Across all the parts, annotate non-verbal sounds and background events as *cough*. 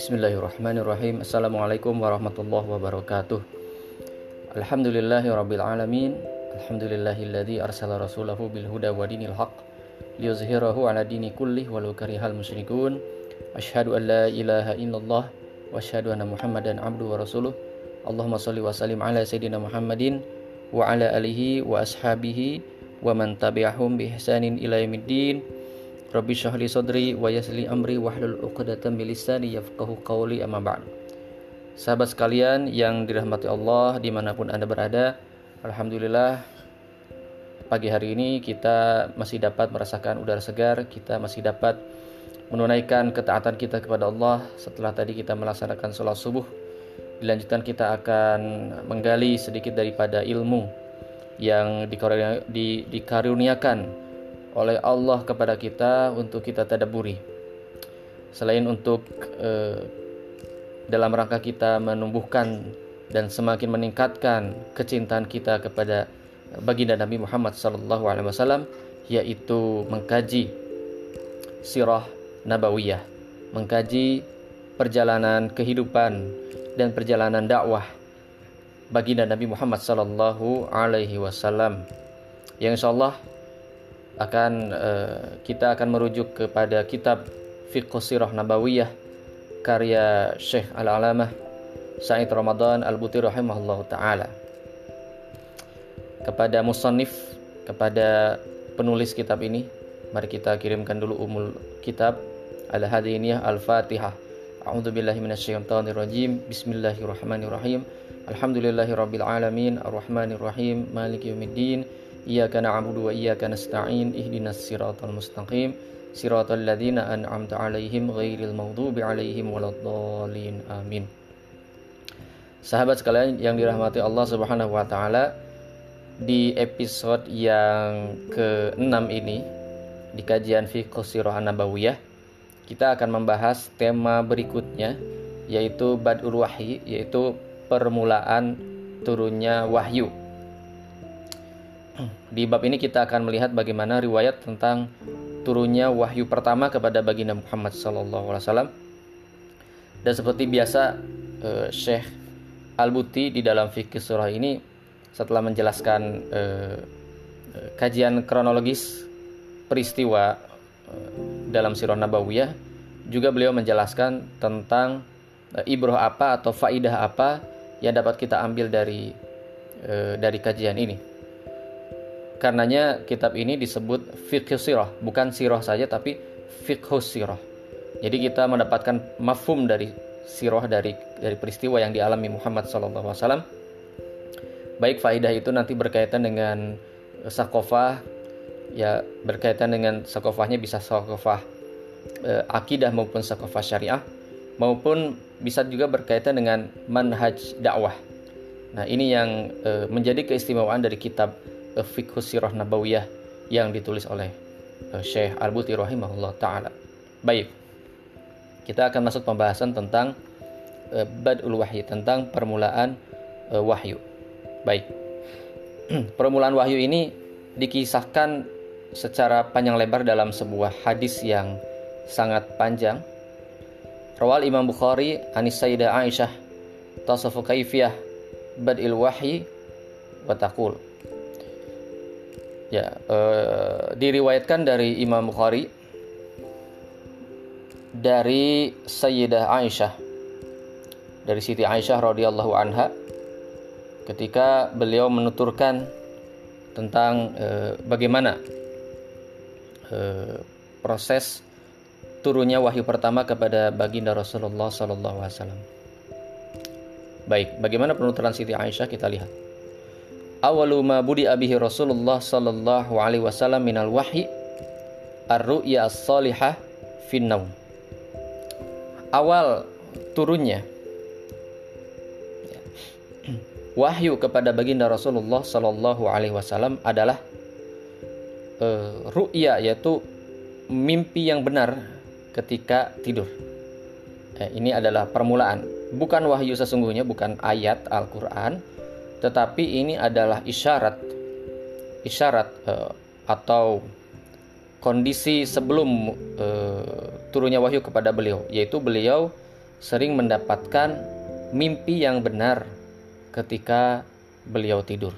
Bismillahirrahmanirrahim Assalamualaikum warahmatullahi wabarakatuh Alhamdulillahirabbil alamin Alhamdulillahilladzi arsala rasulahu bil huda wa dinil haq liyuzhirahu ala dini kullih walau karihal musyrikun Ashhadu an la ilaha illallah wa asyhadu anna Muhammadan abdu wa rasuluh Allahumma salli wa sallim ala sayyidina Muhammadin wa ala alihi wa ashabihi wa man tabi'ahum bi ihsanin ila yaumiddin Rabbi syahli sadri wa amri wahlul uqdatan min lisani yafqahu qawli amma ba'd. Sahabat sekalian yang dirahmati Allah di mana pun Anda berada, Alhamdulillah pagi hari ini kita masih dapat merasakan udara segar, kita masih dapat menunaikan ketaatan kita kepada Allah setelah tadi kita melaksanakan sholat subuh. Dilanjutkan kita akan menggali sedikit daripada ilmu yang dikaruniakan oleh Allah kepada kita untuk kita tadaburi. Selain untuk eh, dalam rangka kita menumbuhkan dan semakin meningkatkan kecintaan kita kepada baginda Nabi Muhammad sallallahu alaihi wasallam yaitu mengkaji sirah nabawiyah, mengkaji perjalanan kehidupan dan perjalanan dakwah baginda Nabi Muhammad sallallahu alaihi wasallam. Yang insyaallah akan uh, kita akan merujuk kepada kitab Fiqh Sirah Nabawiyah karya Syekh Al-Alamah Said Ramadan Al-Buti rahimahullah taala. Kepada musannif, kepada penulis kitab ini, mari kita kirimkan dulu umul kitab Al-Hadiniyah Al-Fatihah. A'udzu billahi minasyaitonir rajim. Bismillahirrahmanirrahim. Alhamdulillahirabbil alamin, maliki yaumiddin. Iyyaka na'budu wa iyyaka nasta'in ihdinas siratal mustaqim siratal ladzina an'amta 'alaihim ghairil maghdubi 'alaihim waladdallin amin Sahabat sekalian yang dirahmati Allah Subhanahu wa taala di episode yang ke-6 ini di kajian fiqh sirah nabawiyah kita akan membahas tema berikutnya yaitu badul wahyi yaitu permulaan turunnya wahyu *clears throat* di bab ini kita akan melihat bagaimana riwayat tentang turunnya wahyu pertama kepada baginda Muhammad SAW. Dan seperti biasa uh, Syekh Al-Buti di dalam fikih surah ini setelah menjelaskan uh, kajian kronologis peristiwa dalam sirah nabawiyah juga beliau menjelaskan tentang uh, ibroh apa atau faidah apa yang dapat kita ambil dari uh, dari kajian ini. Karenanya kitab ini disebut fiqh sirah, bukan sirah saja tapi fiqh sirah. Jadi kita mendapatkan mafhum dari sirah dari dari peristiwa yang dialami Muhammad SAW. Baik faidah itu nanti berkaitan dengan sakofah, ya berkaitan dengan sakofahnya bisa sakofah e, akidah maupun sakofah syariah, maupun bisa juga berkaitan dengan manhaj dakwah. Nah ini yang e, menjadi keistimewaan dari kitab Fiqh Sirah Nabawiyah yang ditulis oleh uh, Syekh Al-Buti rahimahullah taala. Baik. Kita akan masuk pembahasan tentang uh, Badul Wahyi, tentang permulaan uh, wahyu. Baik. *clears throat* permulaan wahyu ini dikisahkan secara panjang lebar dalam sebuah hadis yang sangat panjang. Rawal Imam Bukhari Anis Sayyidah Aisyah Tasafu kaifiyah badil wahyi wa taqul Ya, uh, diriwayatkan dari Imam Bukhari dari Sayyidah Aisyah dari Siti Aisyah radhiyallahu anha ketika beliau menuturkan tentang uh, bagaimana uh, proses turunnya wahyu pertama kepada baginda Rasulullah sallallahu alaihi wasallam. Baik, bagaimana penuturan Siti Aisyah kita lihat awalu ma budi abihi Rasulullah sallallahu alaihi wasallam minal wahyi ar-ru'ya as-salihah. Awal turunnya wahyu kepada baginda Rasulullah sallallahu alaihi wasallam adalah uh, ru'ya yaitu mimpi yang benar ketika tidur. Eh, ini adalah permulaan, bukan wahyu sesungguhnya, bukan ayat Al-Qur'an, tetapi ini adalah isyarat isyarat uh, atau kondisi sebelum e, turunnya wahyu kepada beliau, yaitu beliau sering mendapatkan mimpi yang benar ketika beliau tidur.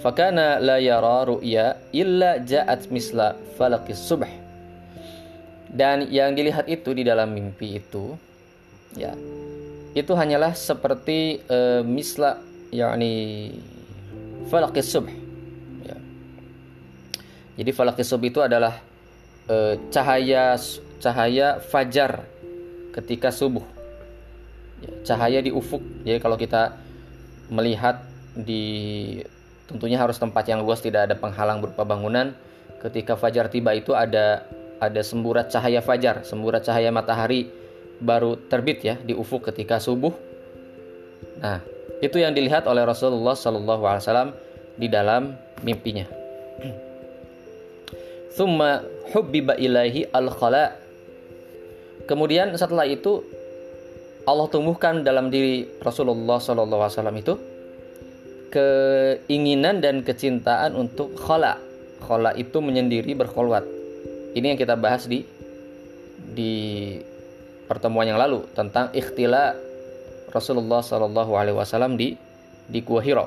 Fakana la yara ru'ya illa ja'at misla falakis subh. Dan yang dilihat itu di dalam mimpi itu ya itu hanyalah seperti uh, misla yakni falakis subh. Ya. Jadi falakis subh itu adalah uh, cahaya cahaya fajar ketika subuh. Ya, cahaya di ufuk. Jadi kalau kita melihat di Tentunya harus tempat yang luas tidak ada penghalang berupa bangunan. Ketika fajar tiba itu ada ada semburat cahaya fajar, semburat cahaya matahari baru terbit ya di ufuk ketika subuh. Nah, itu yang dilihat oleh Rasulullah Shallallahu Alaihi Wasallam di dalam mimpinya. *clears throat* Thumma hubbiba ilaihi al khala. Kemudian setelah itu Allah tumbuhkan dalam diri Rasulullah Shallallahu Alaihi Wasallam itu keinginan dan kecintaan untuk khola. Khola itu menyendiri berkholwat. Ini yang kita bahas di di pertemuan yang lalu tentang ikhtila Rasulullah Wasallam di di Gua Hiro.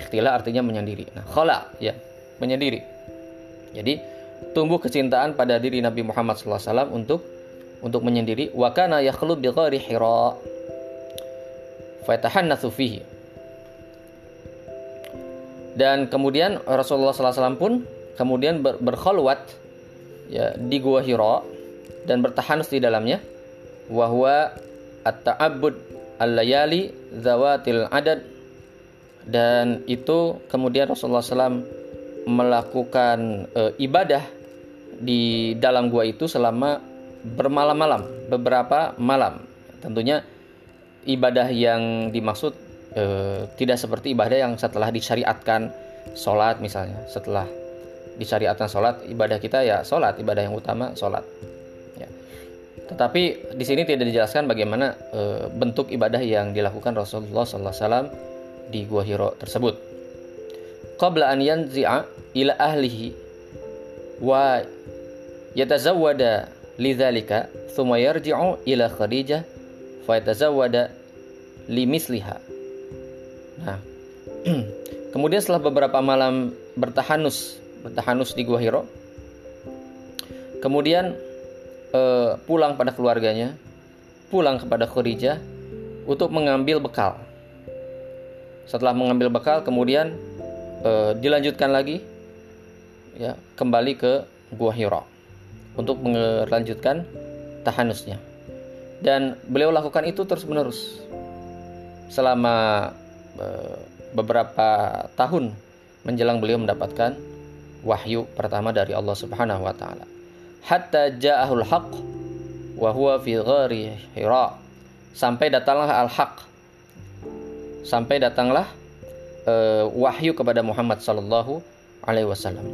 Ikhtila artinya menyendiri. Nah, khola ya menyendiri. Jadi tumbuh kecintaan pada diri Nabi Muhammad SAW untuk untuk menyendiri. Wakana yakhlu bi ghairi hira. Fatahannatsu fihi dan kemudian Rasulullah SAW pun kemudian ber berkholwat ya di gua Hira dan bertahan di dalamnya. Wahwa at-ta'abbud al-layali zawatil adad. Dan itu kemudian Rasulullah SAW melakukan e, ibadah di dalam gua itu selama bermalam-malam beberapa malam. Tentunya ibadah yang dimaksud e, tidak seperti ibadah yang setelah disyariatkan sholat misalnya. Setelah disyariatkan sholat ibadah kita ya sholat. Ibadah yang utama sholat. Ya. tetapi di sini tidak dijelaskan bagaimana e, bentuk ibadah yang dilakukan Rasulullah SAW di Gua Hiro tersebut. Qabla an yanzi'a ila ahlihi wa yatazawwada lidzalika thumma yarji'u ila Khadijah fa yatazawwada limisliha kemudian setelah beberapa malam bertahanus, bertahanus di Gua Hiro, kemudian uh, pulang pada keluarganya, pulang kepada Khadijah untuk mengambil bekal. Setelah mengambil bekal, kemudian uh, dilanjutkan lagi, ya kembali ke Gua Hiro untuk melanjutkan tahanusnya. Dan beliau lakukan itu terus menerus selama Eh, beberapa tahun menjelang beliau mendapatkan wahyu pertama dari Allah Subhanahu wa taala. Hatta ja'ahul haqq wa huwa fi ghari Hira. Sampai datanglah al-haq. Sampai datanglah uh, wahyu kepada Muhammad sallallahu alaihi wasallam.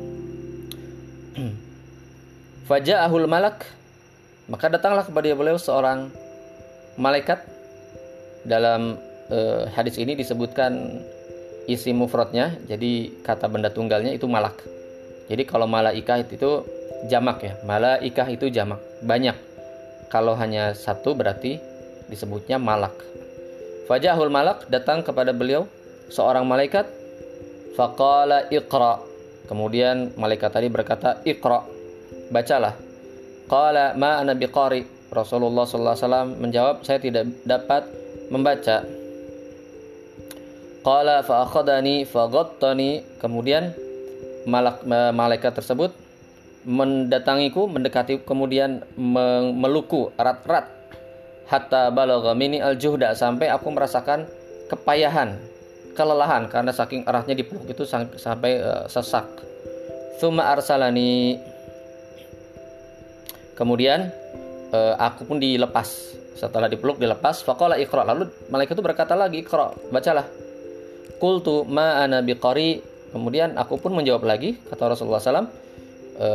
*clears throat* Faja'ahul malak maka datanglah kepada beliau seorang malaikat dalam eh, hadis ini disebutkan isi mufradnya, jadi kata benda tunggalnya itu malak. Jadi kalau malaikah itu jamak ya, malaikah itu jamak, banyak. Kalau hanya satu berarti disebutnya malak. Fajahul malak datang kepada beliau seorang malaikat. Faqala iqra. Kemudian malaikat tadi berkata iqra. Bacalah. Qala ma ana biqari. Rasulullah SAW menjawab saya tidak dapat membaca. Qala fa akhadani. Kemudian malaikat tersebut mendatangiku, mendekati kemudian meluku erat-erat hatta balagha mini al-juhda sampai aku merasakan kepayahan, kelelahan karena saking eratnya dipeluk itu sampai uh, sesak. Thumma arsalani Kemudian uh, aku pun dilepas. Setelah dipeluk dilepas, faqala iqra. Lalu malaikat itu berkata lagi, iqra, bacalah. Qultu ma ana biqari. Kemudian aku pun menjawab lagi kata Rasulullah SAW, e,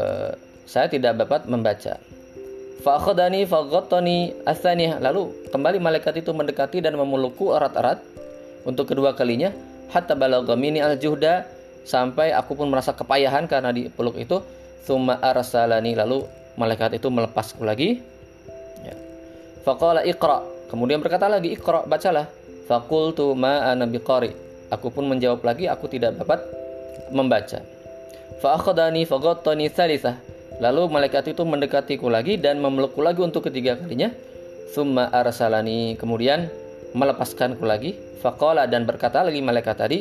saya tidak dapat membaca. Fa'akhadani faghattani atsaniyah. Lalu kembali malaikat itu mendekati dan memelukku erat-erat untuk kedua kalinya hatta balagha mini al-juhda sampai aku pun merasa kepayahan karena dipeluk itu thumma arsalani lalu malaikat itu melepasku lagi ya. faqala iqra kemudian berkata lagi iqra bacalah faqultu ma ana biqari aku pun menjawab lagi aku tidak dapat membaca. Fa akhadani faghattani thalithah. Lalu malaikat itu mendekatiku lagi dan memelukku lagi untuk ketiga kalinya. Thumma arsalani kemudian melepaskanku lagi. Faqala dan berkata lagi malaikat tadi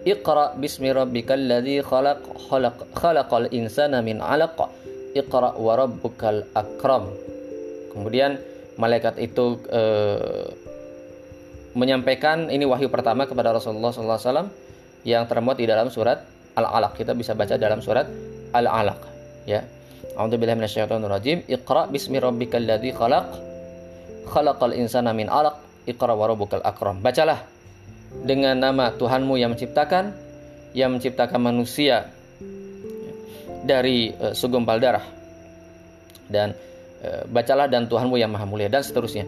Iqra bismi rabbikal ladzi khalaq khalaq khalaqal insana min 'alaq. Iqra wa rabbukal akram. Kemudian malaikat itu uh, menyampaikan ini wahyu pertama kepada Rasulullah SAW yang termuat di dalam surat Al-Alaq. Kita bisa baca dalam surat Al-Alaq ya. A'udzubillahi minasyaitonirrajim. Iqra bismi rabbikal ladzi khalaq khalaqal insana min 'alaq Iqra wa rabbukal akram. Bacalah dengan nama Tuhanmu yang menciptakan, yang menciptakan manusia dari uh, segumpal darah. Dan uh, bacalah dan Tuhanmu yang maha mulia dan seterusnya.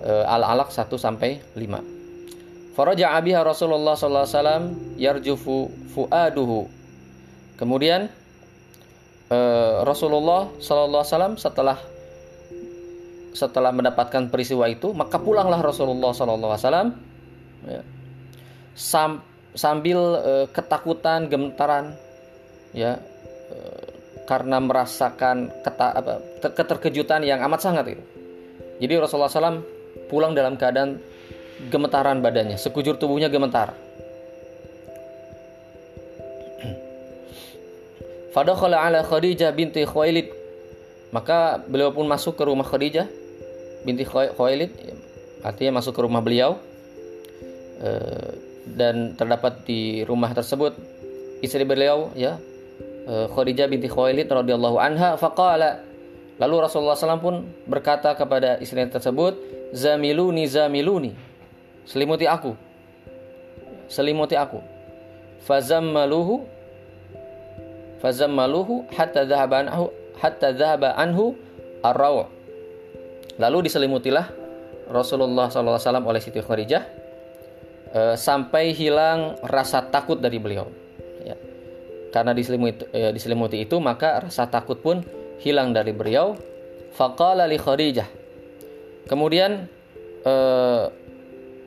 Uh, Al-Alaq 1 sampai 5. Faraja abiha Rasulullah sallallahu alaihi wasallam yarjufu fuaduhu. Kemudian uh, Rasulullah sallallahu alaihi wasallam setelah setelah mendapatkan peristiwa itu, maka pulanglah Rasulullah sallallahu alaihi wasallam ya, sam, sambil uh, ketakutan, gemetaran, ya, karena merasakan keta, apa, keterkejutan yang amat sangat itu. Jadi Rasulullah SAW pulang dalam keadaan gemetaran badannya, sekujur tubuhnya gemetar. *clears throat* Fadakhala ala Khadijah binti Khuwailid. Maka beliau pun masuk ke rumah Khadijah binti Khuwailid, artinya masuk ke rumah beliau. Uh, dan terdapat di rumah tersebut istri beliau ya eh, Khadijah binti Khuwailid radhiyallahu anha faqala lalu Rasulullah SAW pun berkata kepada istri tersebut zamiluni zamiluni selimuti aku selimuti aku fazammaluhu fazammaluhu hatta dhahaba anhu hatta dhahaba anhu ar lalu diselimutilah Rasulullah SAW oleh Siti Khadijah e, sampai hilang rasa takut dari beliau. Ya. Karena diselimuti, e, diselimuti itu maka rasa takut pun hilang dari beliau. Faqala li Khadijah. Kemudian e,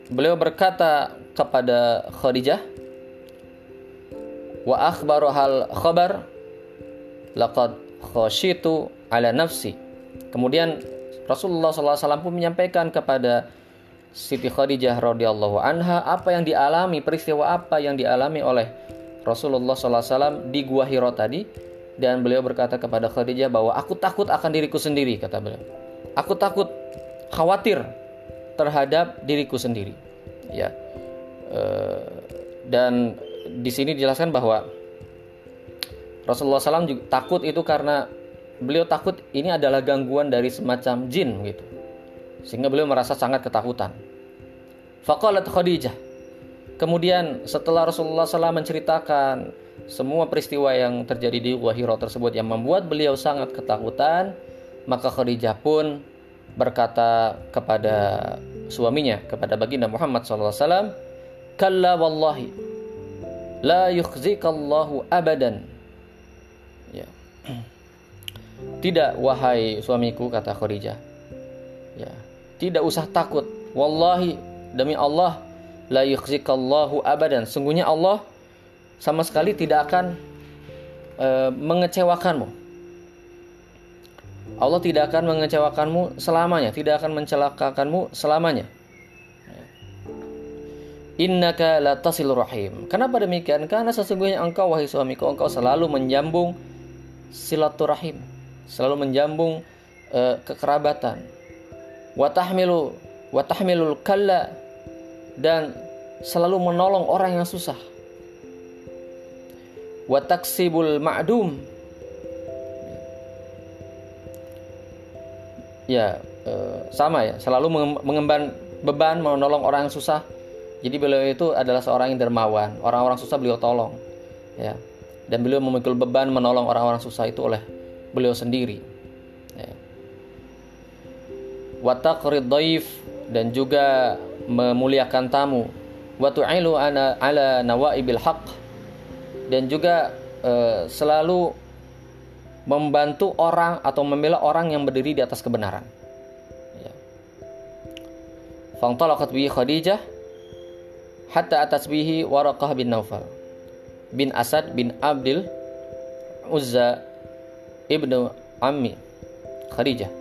beliau berkata kepada Khadijah, wa akhbaru hal khabar laqad khashitu ala nafsi. Kemudian Rasulullah SAW pun menyampaikan kepada Siti Khadijah radhiyallahu anha apa yang dialami peristiwa apa yang dialami oleh Rasulullah SAW di Gua Hiro tadi dan beliau berkata kepada Khadijah bahwa aku takut akan diriku sendiri kata beliau. Aku takut khawatir terhadap diriku sendiri. Ya. E, dan di sini dijelaskan bahwa Rasulullah SAW juga takut itu karena beliau takut ini adalah gangguan dari semacam jin gitu sehingga beliau merasa sangat ketakutan. Faqalat Khadijah. Kemudian setelah Rasulullah SAW menceritakan semua peristiwa yang terjadi di Gua Hiro tersebut yang membuat beliau sangat ketakutan, maka Khadijah pun berkata kepada suaminya, kepada baginda Muhammad SAW, Kalla wallahi, la yukhzikallahu abadan. Ya. Tidak wahai suamiku kata Khadijah. Ya, tidak usah takut. Wallahi demi Allah la yukhzikallahu abadan. Sungguhnya Allah sama sekali tidak akan e, mengecewakanmu. Allah tidak akan mengecewakanmu selamanya, tidak akan mencelakakanmu selamanya. Innaka la tasil rahim. Kenapa demikian? Karena sesungguhnya engkau wahai suamiku, engkau selalu menjambung silaturahim, selalu menjambung e, kekerabatan, watahmilu watahmilul kalla dan selalu menolong orang yang susah wataksibul ma'dum ya eh, sama ya. Selalu mengemban beban menolong orang yang susah. Jadi beliau itu adalah seorang yang dermawan. Orang-orang susah beliau tolong ya. Dan beliau memikul beban menolong orang-orang susah itu oleh beliau sendiri wataqrid dhaif dan juga memuliakan tamu. Wa tu'ilu ala nawaibil haq dan juga uh, selalu membantu orang atau membela orang yang berdiri di atas kebenaran. Ya. Fangtalaqat bihi Khadijah hatta atas bihi Waraqah bin Naufal bin Asad bin Abdul Uzza ibnu Ammi Khadijah.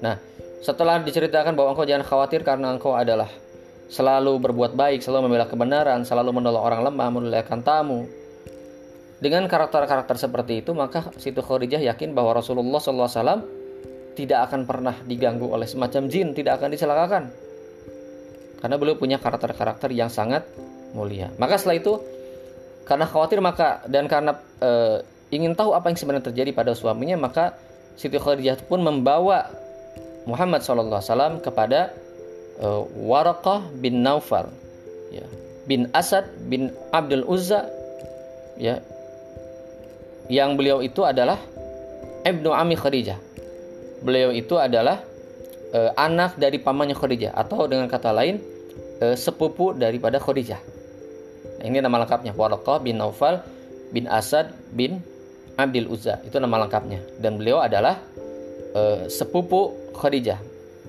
Nah, setelah diceritakan bahwa engkau jangan khawatir karena engkau adalah selalu berbuat baik, selalu membela kebenaran, selalu menolong orang lemah, memuliakan tamu. Dengan karakter-karakter seperti itu, maka Siti Khadijah yakin bahwa Rasulullah SAW tidak akan pernah diganggu oleh semacam jin, tidak akan dicelakakan. Karena beliau punya karakter-karakter yang sangat mulia. Maka setelah itu, karena khawatir maka dan karena e, ingin tahu apa yang sebenarnya terjadi pada suaminya, maka Siti Khadijah pun membawa Muhammad SAW kepada uh, Waraqah bin Naufal ya, bin Asad bin Abdul Uzza ya yang beliau itu adalah Ibnu Ami Khadijah. Beliau itu adalah uh, anak dari pamannya Khadijah atau dengan kata lain uh, sepupu daripada Khadijah. Nah, ini nama lengkapnya Waraqah bin Naufal bin Asad bin Abdul Uzza. Itu nama lengkapnya dan beliau adalah uh, sepupu Khadijah.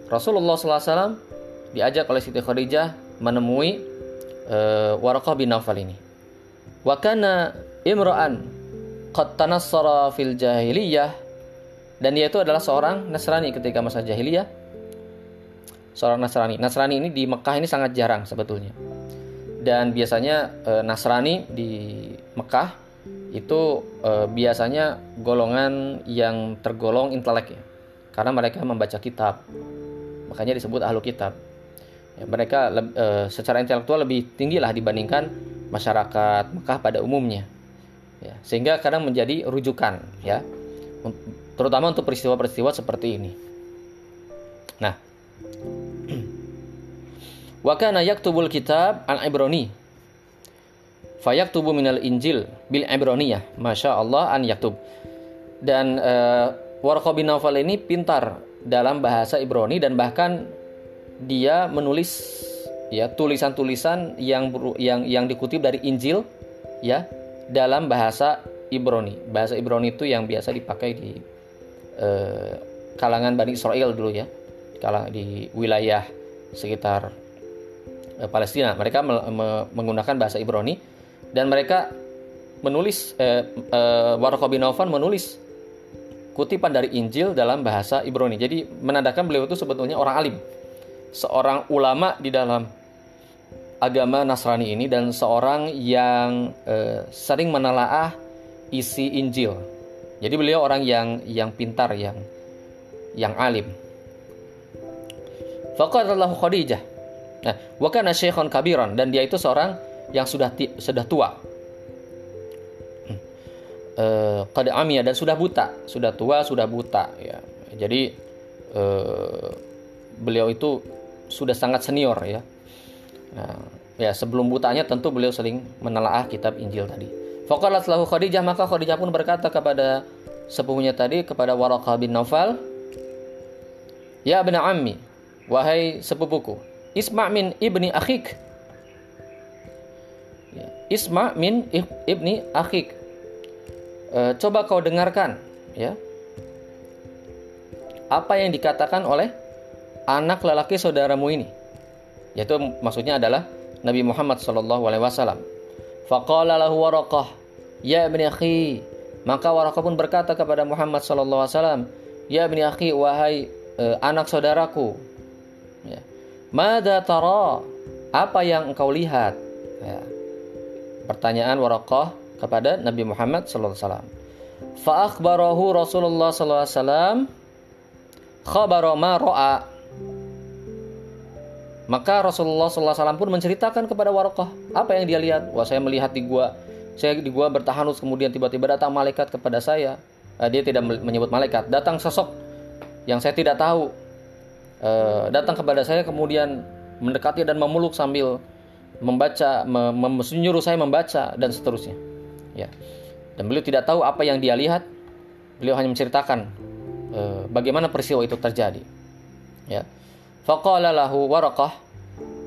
Rasulullah SAW diajak oleh Siti Khadijah menemui uh, Waraqah bin Naufal ini. Wa kana imra'an qad tanassara fil jahiliyah dan dia itu adalah seorang Nasrani ketika masa jahiliyah. Seorang Nasrani. Nasrani ini di Mekah ini sangat jarang sebetulnya. Dan biasanya e, Nasrani di Mekah itu e, biasanya golongan yang tergolong intelek ya. Karena mereka membaca kitab. Makanya disebut ahlu kitab ya, mereka e, secara intelektual lebih tinggi lah dibandingkan masyarakat Mekah pada umumnya ya, sehingga kadang menjadi rujukan ya. Terutama untuk peristiwa-peristiwa seperti ini. Nah. *clears throat* Wakana yaktubul kitab al ibrani fayaktubu minal injil bil ibroniyah masya Allah an yaktub. Dan uh, Warqa bin Nawfal ini pintar dalam bahasa Ibrani dan bahkan dia menulis ya tulisan-tulisan yang yang yang dikutip dari Injil ya dalam bahasa Ibrani. Bahasa Ibrani itu yang biasa dipakai di eh, kalangan Bani Israel dulu ya. Kalang di wilayah sekitar eh, Palestina. Mereka me, me, menggunakan bahasa Ibrani dan mereka menulis eh, eh, Warqa menulis kutipan dari Injil dalam bahasa Ibrani. Jadi menandakan beliau itu sebetulnya orang alim seorang ulama di dalam agama Nasrani ini dan seorang yang eh, sering menelaah isi Injil. Jadi beliau orang yang yang pintar, yang yang alim. Faqatallahu Khadijah. Nah, wa kana syekhon kabiran dan dia itu seorang yang sudah sudah tua. Eh, qad dan sudah buta, sudah tua, sudah buta ya. Jadi eh, beliau itu sudah sangat senior ya. Nah, ya sebelum butanya tentu beliau sering menelaah kitab Injil tadi. Faqalat lahu Khadijah maka Khadijah pun berkata kepada sepupunya tadi kepada Waraqah bin Naufal, "Ya ibn ammi, wahai sepupuku, isma' min ibni akhik." Ya, isma' min ibni akhik. E, coba kau dengarkan, ya. Apa yang dikatakan oleh anak lelaki saudaramu ini. Yaitu maksudnya adalah Nabi Muhammad sallallahu alaihi wasallam. Faqala lahu "Ya ibni akhi." Maka Waraqah pun berkata kepada Muhammad sallallahu alaihi wasallam, "Ya ibni akhi, wahai uh, anak saudaraku." Ya. Mada tara? Apa yang engkau lihat? Ya. Pertanyaan Waraqah kepada Nabi Muhammad sallallahu alaihi wasallam. Fa Rasulullah sallallahu alaihi wasallam khabara ma ra'a maka Rasulullah SAW pun menceritakan kepada Warokah apa yang dia lihat. Wah saya melihat di gua, saya di gua bertahanus kemudian tiba-tiba datang malaikat kepada saya. Uh, dia tidak menyebut malaikat, datang sosok yang saya tidak tahu. Uh, datang kepada saya kemudian mendekati dan memeluk sambil membaca, menyuruh saya membaca dan seterusnya. Ya. Dan beliau tidak tahu apa yang dia lihat. Beliau hanya menceritakan uh, bagaimana peristiwa itu terjadi. Ya. Faqala lahu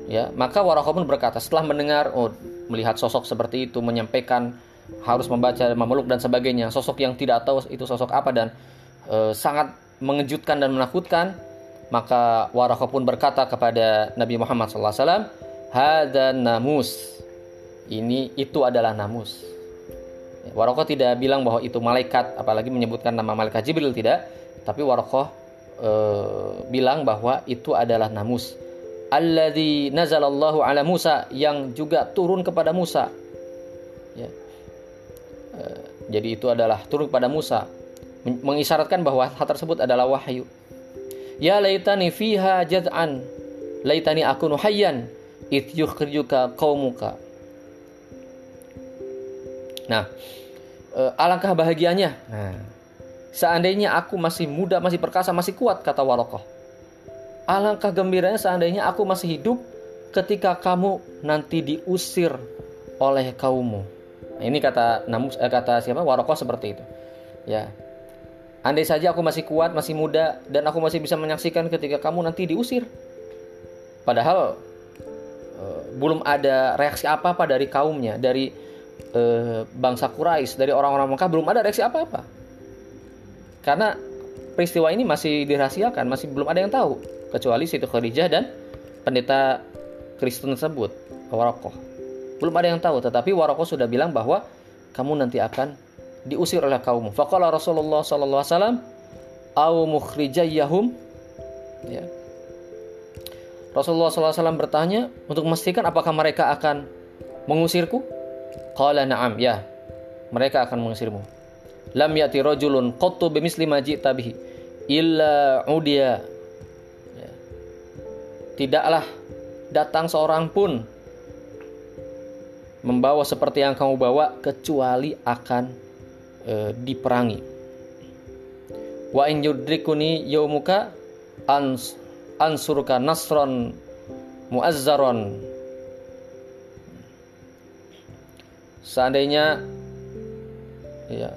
ya, maka Waraqah pun berkata setelah mendengar oh melihat sosok seperti itu menyampaikan harus membaca memeluk dan sebagainya sosok yang tidak tahu itu sosok apa dan e, sangat mengejutkan dan menakutkan maka Waraqah pun berkata kepada Nabi Muhammad SAW hada namus. Ini itu adalah namus. Waraqah tidak bilang bahwa itu malaikat apalagi menyebutkan nama malaikat Jibril tidak. Tapi Waraqah e, bilang bahwa itu adalah namus. Alladzi nazalallahu ala Musa yang juga turun kepada Musa. Ya. Eh, jadi itu adalah turun kepada Musa. Mengisyaratkan bahwa hal tersebut adalah wahyu. Ya laitani fiha jad'an laitani akunu hayyan. Id yukhrijuka qaumuka. Nah, eh, alangkah bahagianya. Nah, seandainya aku masih muda, masih perkasa, masih kuat kata Warokoh. Alangkah gembiranya seandainya aku masih hidup ketika kamu nanti diusir oleh kaummu. Nah, ini kata namus eh, kata siapa Warokoh seperti itu. Ya. Andai saja aku masih kuat, masih muda dan aku masih bisa menyaksikan ketika kamu nanti diusir. Padahal eh, belum ada reaksi apa-apa dari kaumnya, dari eh, bangsa Quraisy, dari orang-orang Mekah belum ada reaksi apa-apa. Karena peristiwa ini masih dirahasiakan, masih belum ada yang tahu kecuali Siti Khadijah dan pendeta Kristen tersebut, Warokoh. Belum ada yang tahu, tetapi Waraqah sudah bilang bahwa kamu nanti akan diusir oleh kaum. Faqala Rasulullah sallallahu alaihi wasallam, "Au mukhrijayahum?" Ya. Rasulullah SAW bertanya untuk memastikan apakah mereka akan mengusirku? Qala na'am, ya. Mereka akan mengusirmu. Lam yati rajulun qattu bimisli ma ji'ta bihi illa udia. Ya. Tidaklah datang seorang pun membawa seperti yang kamu bawa kecuali akan e, diperangi. Wa in yudrikuni yaumuka ans ansurka nasron muazzaron. Seandainya ya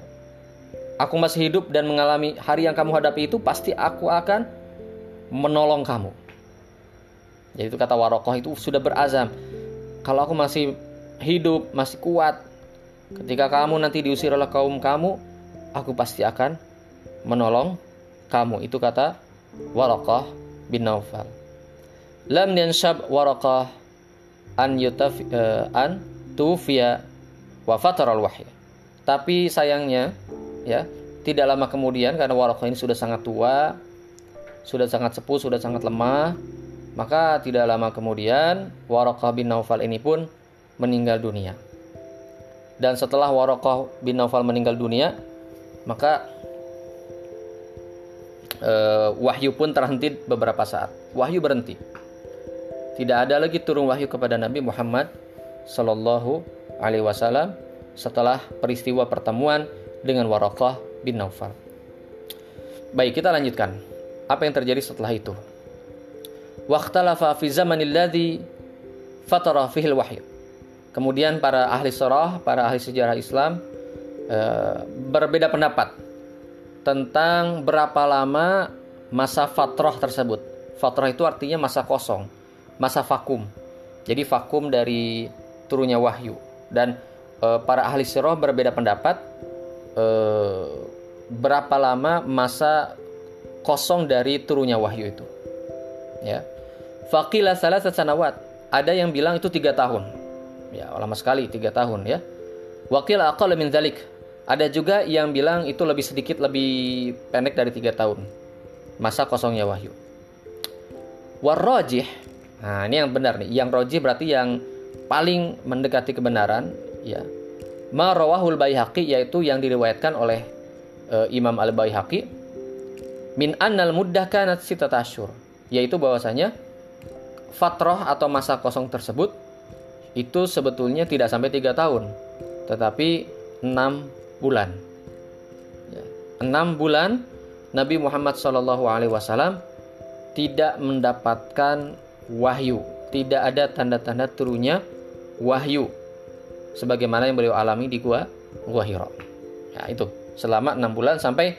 aku masih hidup dan mengalami hari yang kamu hadapi itu pasti aku akan menolong kamu. Jadi itu kata Warokoh itu sudah berazam. Kalau aku masih hidup, masih kuat. Ketika kamu nanti diusir oleh kaum kamu, aku pasti akan menolong kamu. Itu kata Waraqah bin Naufal. Lam yanshab Waraqah an yutaf uh, an tufiya wa al wahya. Tapi sayangnya ya, tidak lama kemudian karena Waraqah ini sudah sangat tua, sudah sangat sepuh, sudah sangat lemah, maka tidak lama kemudian Waraqah bin Naufal ini pun meninggal dunia. Dan setelah Warokoh bin Naufal meninggal dunia, maka uh, wahyu pun terhenti beberapa saat. Wahyu berhenti. Tidak ada lagi turun wahyu kepada Nabi Muhammad Sallallahu Alaihi Wasallam setelah peristiwa pertemuan dengan Warokoh bin Naufal. Baik, kita lanjutkan. Apa yang terjadi setelah itu? Fi fatara wahyu Kemudian para ahli sorah, para ahli sejarah Islam e, berbeda pendapat tentang berapa lama masa fatrah tersebut. Fatrah itu artinya masa kosong, masa vakum. Jadi vakum dari turunnya wahyu. Dan e, para ahli sirah berbeda pendapat e, berapa lama masa kosong dari turunnya wahyu itu. Ya. Fakilah salah sesanawat. Ada yang bilang itu tiga tahun. Ya lama sekali tiga tahun ya. Wakil aqal min dalik ada juga yang bilang itu lebih sedikit lebih pendek dari tiga tahun. Masa kosongnya wahyu. Warrojih nah ini yang benar nih. Yang rojih berarti yang paling mendekati kebenaran ya marawahul baihaqi yaitu yang diriwayatkan oleh uh, Imam al baihaqi min annal muddah kanat sitatasyur yaitu bahwasanya fatroh atau masa kosong tersebut itu sebetulnya tidak sampai tiga tahun, tetapi enam bulan. Ya, enam bulan Nabi Muhammad SAW tidak mendapatkan wahyu, tidak ada tanda-tanda turunnya wahyu, sebagaimana yang beliau alami di gua gua Hiro. Ya itu selama enam bulan sampai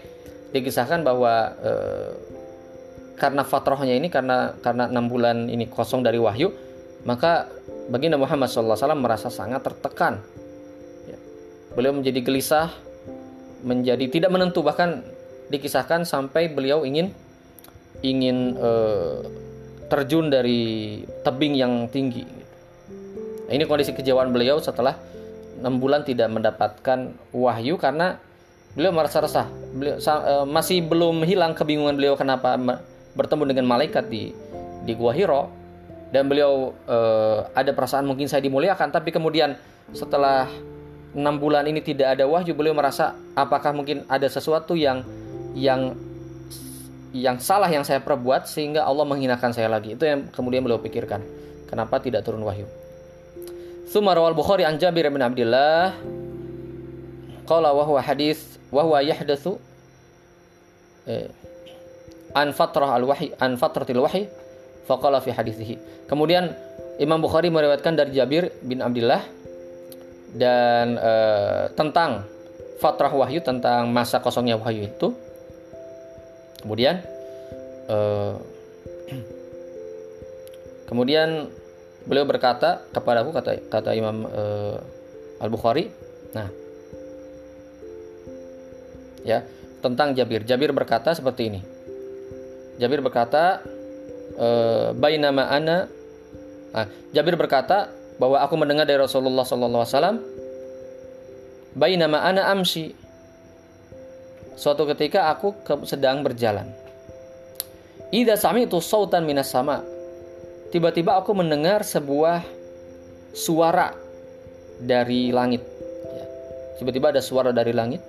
dikisahkan bahwa e, karena fatrohnya ini karena karena enam bulan ini kosong dari wahyu, maka Baginda Muhammad SAW merasa sangat tertekan. Ya. Beliau menjadi gelisah, menjadi tidak menentu bahkan dikisahkan sampai beliau ingin ingin uh, terjun dari tebing yang tinggi. Nah, ini kondisi kejauhan beliau setelah enam bulan tidak mendapatkan wahyu karena beliau merasa resah. Beliau uh, masih belum hilang kebingungan beliau kenapa bertemu dengan malaikat di di Gua Hiro dan beliau uh, ada perasaan mungkin saya dimuliakan tapi kemudian setelah enam bulan ini tidak ada wahyu, beliau merasa apakah mungkin ada sesuatu yang yang yang salah yang saya perbuat sehingga Allah menghinakan saya lagi. Itu yang kemudian beliau pikirkan. Kenapa tidak turun wahyu? Summa rawal Bukhari an Jabir bin Abdullah qala wa huwa hadis wa huwa yahdatsu eh, an fatrah al-wahyi an fatratil wahyi faqala fi hadisihi. Kemudian Imam Bukhari meriwayatkan dari Jabir bin Abdullah dan uh, tentang fatrah wahyu tentang masa kosongnya wahyu itu kemudian uh, *clears throat* kemudian beliau berkata kepada aku kata kata Imam uh, eh, Al Bukhari nah ya tentang Jabir. Jabir berkata seperti ini. Jabir berkata uh, bainama ana nah, Jabir berkata bahwa aku mendengar dari Rasulullah alaihi wasallam bainama ana amsi. Suatu ketika aku sedang berjalan. Idza sami'tu sautan minas sama tiba-tiba aku mendengar sebuah suara dari langit ya. tiba-tiba ada suara dari langit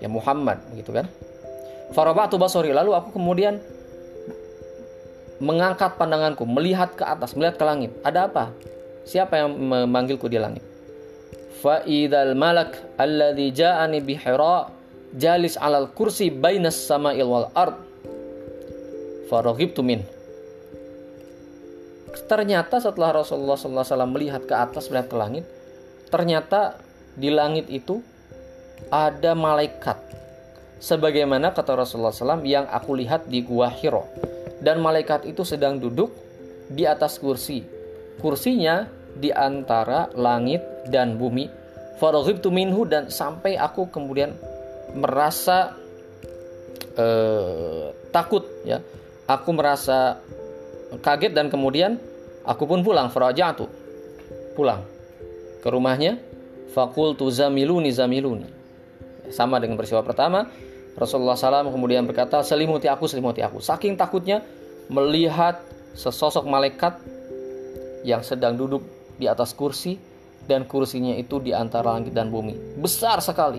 ya Muhammad gitu kan farabatu basori lalu aku kemudian mengangkat pandanganku melihat ke atas melihat ke langit ada apa Siapa yang memanggilku di langit? Fa idzal malak alladzi ja'ani bi Hira jalis 'alal kursi bainas sama'il wal ard. Faraghibtu min. Ternyata setelah Rasulullah SAW melihat ke atas, melihat ke langit, ternyata di langit itu ada malaikat. Sebagaimana kata Rasulullah SAW yang aku lihat di Gua Hiro. Dan malaikat itu sedang duduk di atas kursi. Kursinya di antara langit dan bumi. Faraghibtu minhu dan sampai aku kemudian merasa uh, takut ya. Aku merasa kaget dan kemudian aku pun pulang farajatu. Pulang ke rumahnya fakultu zamiluni zamiluni. Sama dengan peristiwa pertama, Rasulullah SAW kemudian berkata, selimuti aku, selimuti aku. Saking takutnya melihat sesosok malaikat yang sedang duduk di atas kursi dan kursinya itu di antara langit dan bumi. Besar sekali.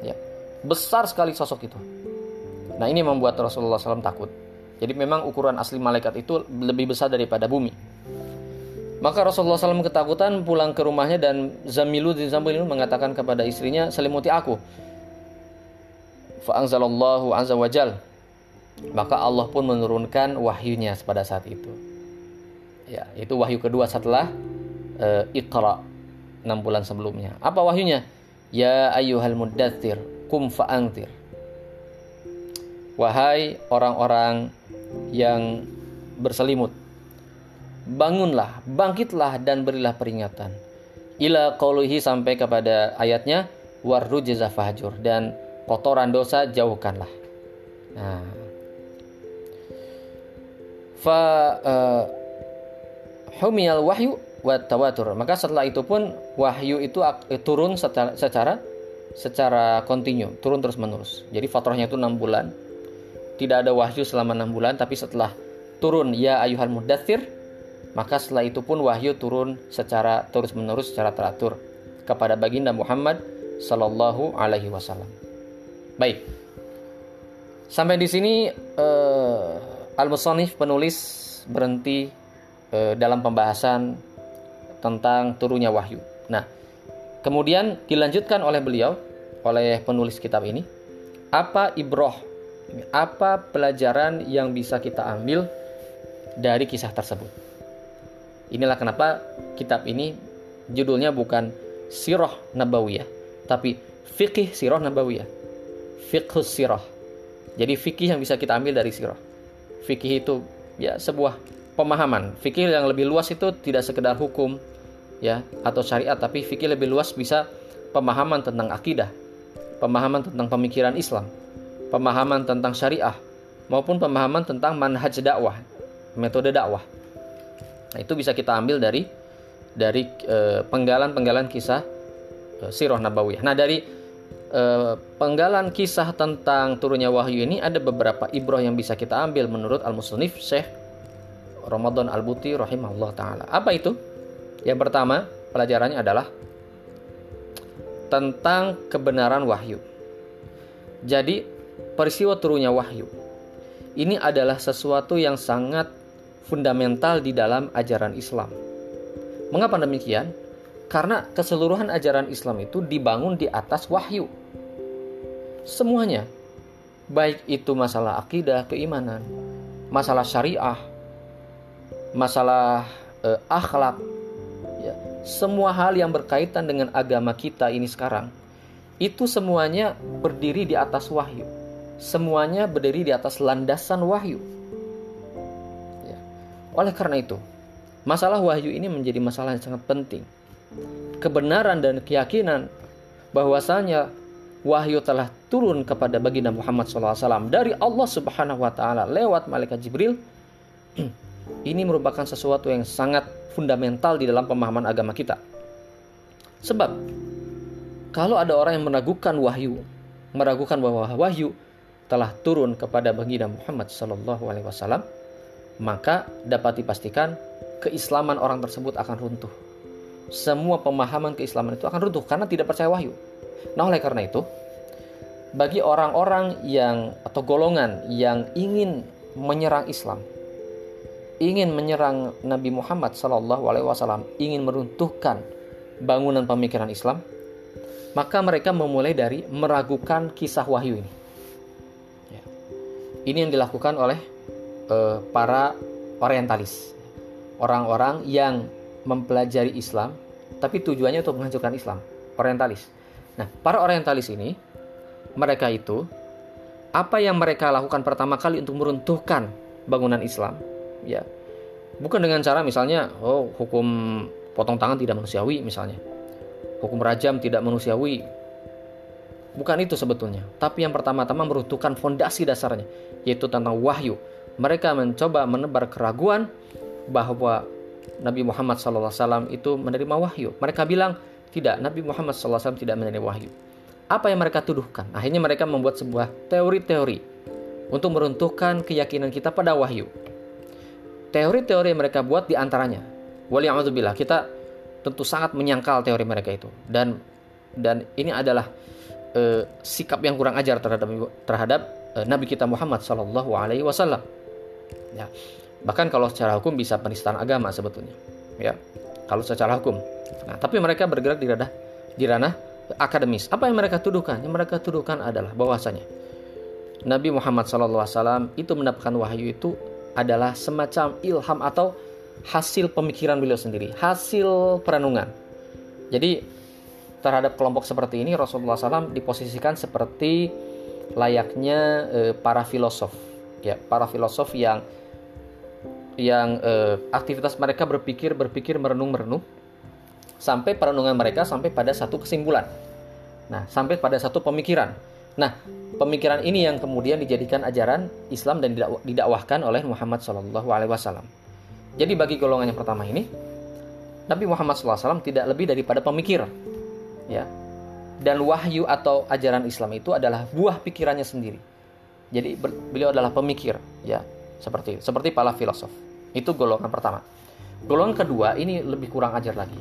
Ya. Besar sekali sosok itu. Nah, ini membuat Rasulullah SAW takut. Jadi memang ukuran asli malaikat itu lebih besar daripada bumi. Maka Rasulullah SAW ketakutan pulang ke rumahnya dan Zamilu bin Zamilu mengatakan kepada istrinya, selimuti aku. Fa'angzalallahu azza wajal. Maka Allah pun menurunkan wahyunya pada saat itu. Ya, itu wahyu kedua setelah uh, Iqra 6 bulan sebelumnya. Apa wahyunya? Ya ayyuhal muddathir kum fa'antir. Wahai orang-orang yang berselimut, bangunlah, bangkitlah dan berilah peringatan. Ila qauluhi sampai kepada ayatnya warrujza fahjur dan kotoran dosa jauhkanlah. Nah, fa uh, humiyal wahyu wa tawatur. Maka setelah itu pun wahyu itu turun secara secara secara kontinu, turun terus menerus. Jadi fatrahnya itu 6 bulan. Tidak ada wahyu selama 6 bulan, tapi setelah turun ya ayuhan mudathir, maka setelah itu pun wahyu turun secara terus menerus secara teratur kepada baginda Muhammad sallallahu alaihi wasallam. Baik. Sampai di sini uh, Al-Musannif penulis berhenti uh, dalam pembahasan tentang turunnya wahyu. Nah, kemudian dilanjutkan oleh beliau, oleh penulis kitab ini, apa ibroh, apa pelajaran yang bisa kita ambil dari kisah tersebut. Inilah kenapa kitab ini judulnya bukan Sirah Nabawiyah, tapi Fikih Sirah Nabawiyah. Fiqh Sirah. Jadi fikih yang bisa kita ambil dari sirah. Fikih itu ya sebuah pemahaman. Fikih yang lebih luas itu tidak sekedar hukum, ya atau syariat tapi fikih lebih luas bisa pemahaman tentang akidah, pemahaman tentang pemikiran Islam, pemahaman tentang syariah, maupun pemahaman tentang manhaj dakwah, metode dakwah. Nah, itu bisa kita ambil dari dari eh, penggalan-penggalan kisah eh, sirah nabawiyah. Nah, dari eh, penggalan kisah tentang turunnya wahyu ini ada beberapa ibroh yang bisa kita ambil menurut Al-Musnif Syekh Ramadan Al-Buti rahimahullah taala. Apa itu? Yang pertama, pelajarannya adalah tentang kebenaran wahyu. Jadi, peristiwa turunnya wahyu ini adalah sesuatu yang sangat fundamental di dalam ajaran Islam. Mengapa demikian? Karena keseluruhan ajaran Islam itu dibangun di atas wahyu. Semuanya, baik itu masalah akidah, keimanan, masalah syariah, masalah eh, akhlak, ya, semua hal yang berkaitan dengan agama kita ini sekarang, itu semuanya berdiri di atas wahyu. Semuanya berdiri di atas landasan wahyu. Oleh karena itu, masalah wahyu ini menjadi masalah yang sangat penting. Kebenaran dan keyakinan bahwasanya wahyu telah turun kepada baginda Muhammad SAW dari Allah Subhanahu wa taala lewat malaikat Jibril *clears throat* ini merupakan sesuatu yang sangat fundamental di dalam pemahaman agama kita. Sebab kalau ada orang yang meragukan wahyu, meragukan bahwa wahyu telah turun kepada baginda Muhammad Wasallam, maka dapat dipastikan keislaman orang tersebut akan runtuh. Semua pemahaman keislaman itu akan runtuh karena tidak percaya wahyu. Nah, oleh karena itu, bagi orang-orang yang atau golongan yang ingin menyerang Islam, ingin menyerang Nabi Muhammad Wasallam, ingin meruntuhkan bangunan pemikiran Islam, maka mereka memulai dari meragukan kisah wahyu ini. Ya. Ini yang dilakukan oleh uh, para orientalis, orang-orang yang mempelajari Islam, tapi tujuannya untuk menghancurkan Islam, orientalis. Nah, para orientalis ini, mereka itu apa yang mereka lakukan pertama kali untuk meruntuhkan bangunan Islam? Ya bukan dengan cara misalnya oh hukum potong tangan tidak manusiawi misalnya. Hukum rajam tidak manusiawi. Bukan itu sebetulnya. Tapi yang pertama-tama meruntuhkan fondasi dasarnya yaitu tentang wahyu mereka mencoba menebar keraguan bahwa Nabi Muhammad SAW itu menerima wahyu mereka bilang tidak Nabi Muhammad SAW tidak menerima wahyu apa yang mereka tuduhkan akhirnya mereka membuat sebuah teori-teori untuk meruntuhkan keyakinan kita pada wahyu teori-teori yang mereka buat di antaranya. Waliyahudzubillah, kita tentu sangat menyangkal teori mereka itu. Dan dan ini adalah uh, sikap yang kurang ajar terhadap terhadap uh, Nabi kita Muhammad Shallallahu Alaihi Wasallam. Ya, bahkan kalau secara hukum bisa penistaan agama sebetulnya. Ya, kalau secara hukum. Nah, tapi mereka bergerak di ranah di ranah akademis. Apa yang mereka tuduhkan? Yang mereka tuduhkan adalah bahwasanya Nabi Muhammad SAW itu mendapatkan wahyu itu adalah semacam ilham atau hasil pemikiran beliau sendiri, hasil perenungan. Jadi terhadap kelompok seperti ini Rasulullah SAW diposisikan seperti layaknya e, para filosof, ya para filosof yang yang e, aktivitas mereka berpikir berpikir merenung merenung sampai perenungan mereka sampai pada satu kesimpulan. Nah, sampai pada satu pemikiran. Nah, pemikiran ini yang kemudian dijadikan ajaran Islam dan didakwahkan oleh Muhammad Shallallahu Alaihi Wasallam. Jadi bagi golongan yang pertama ini, Nabi Muhammad SAW tidak lebih daripada pemikir, ya. Dan wahyu atau ajaran Islam itu adalah buah pikirannya sendiri. Jadi beliau adalah pemikir, ya, seperti seperti para filosof. Itu golongan pertama. Golongan kedua ini lebih kurang ajar lagi.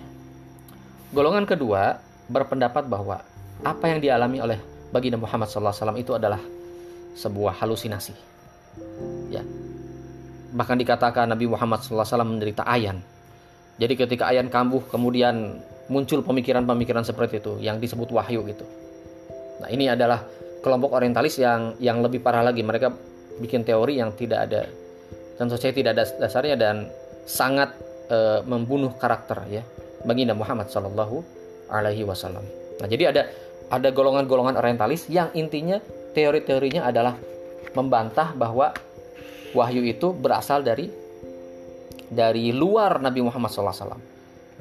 Golongan kedua berpendapat bahwa apa yang dialami oleh bagi Nabi Muhammad SAW itu adalah sebuah halusinasi. Ya. Bahkan dikatakan Nabi Muhammad SAW menderita ayan. Jadi ketika ayan kambuh kemudian muncul pemikiran-pemikiran seperti itu yang disebut wahyu gitu. Nah ini adalah kelompok orientalis yang yang lebih parah lagi. Mereka bikin teori yang tidak ada tentu saja tidak ada dasarnya dan sangat e, membunuh karakter ya bagi Nabi Muhammad Shallallahu Alaihi Wasallam. Nah jadi ada ada golongan-golongan orientalis yang intinya teori-teorinya adalah membantah bahwa wahyu itu berasal dari dari luar Nabi Muhammad SAW.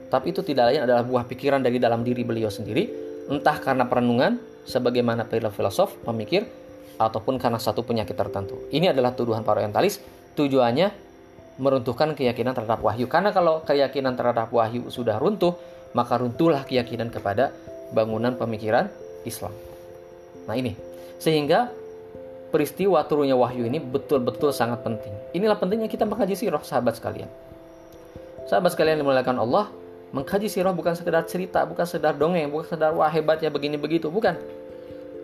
Tapi itu tidak lain adalah buah pikiran dari dalam diri beliau sendiri, entah karena perenungan sebagaimana filosof, pemikir ataupun karena satu penyakit tertentu. Ini adalah tuduhan para orientalis. Tujuannya meruntuhkan keyakinan terhadap wahyu. Karena kalau keyakinan terhadap wahyu sudah runtuh, maka runtuhlah keyakinan kepada bangunan pemikiran Islam. Nah ini, sehingga peristiwa turunnya wahyu ini betul-betul sangat penting. Inilah pentingnya kita mengkaji sirah sahabat sekalian. Sahabat sekalian yang dimuliakan Allah, mengkaji sirah bukan sekedar cerita, bukan sekedar dongeng, bukan sekedar wah hebatnya begini begitu, bukan.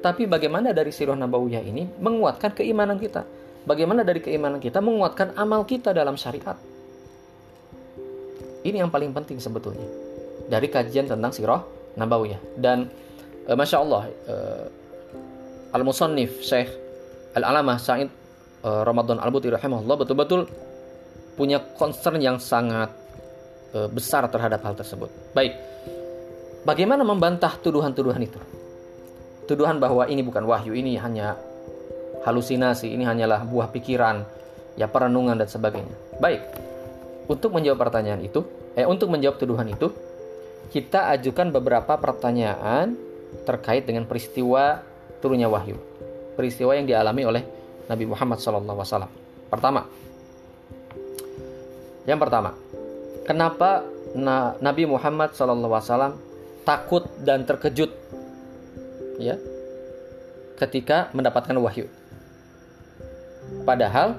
Tapi bagaimana dari sirah nabawiyah ini menguatkan keimanan kita. Bagaimana dari keimanan kita menguatkan amal kita dalam syariat. Ini yang paling penting sebetulnya dari kajian tentang sirah nabawiyah. Dan e, masya Allah, e, al musannif Syekh al alamah Said e, Ramadan al Buti rahimahullah betul-betul punya concern yang sangat e, besar terhadap hal tersebut. Baik, bagaimana membantah tuduhan-tuduhan itu? Tuduhan bahwa ini bukan wahyu, ini hanya halusinasi, ini hanyalah buah pikiran, ya perenungan dan sebagainya. Baik, untuk menjawab pertanyaan itu, eh untuk menjawab tuduhan itu, kita ajukan beberapa pertanyaan terkait dengan peristiwa turunnya wahyu. Peristiwa yang dialami oleh Nabi Muhammad SAW. Pertama, yang pertama, kenapa Nabi Muhammad SAW takut dan terkejut ya ketika mendapatkan wahyu. Padahal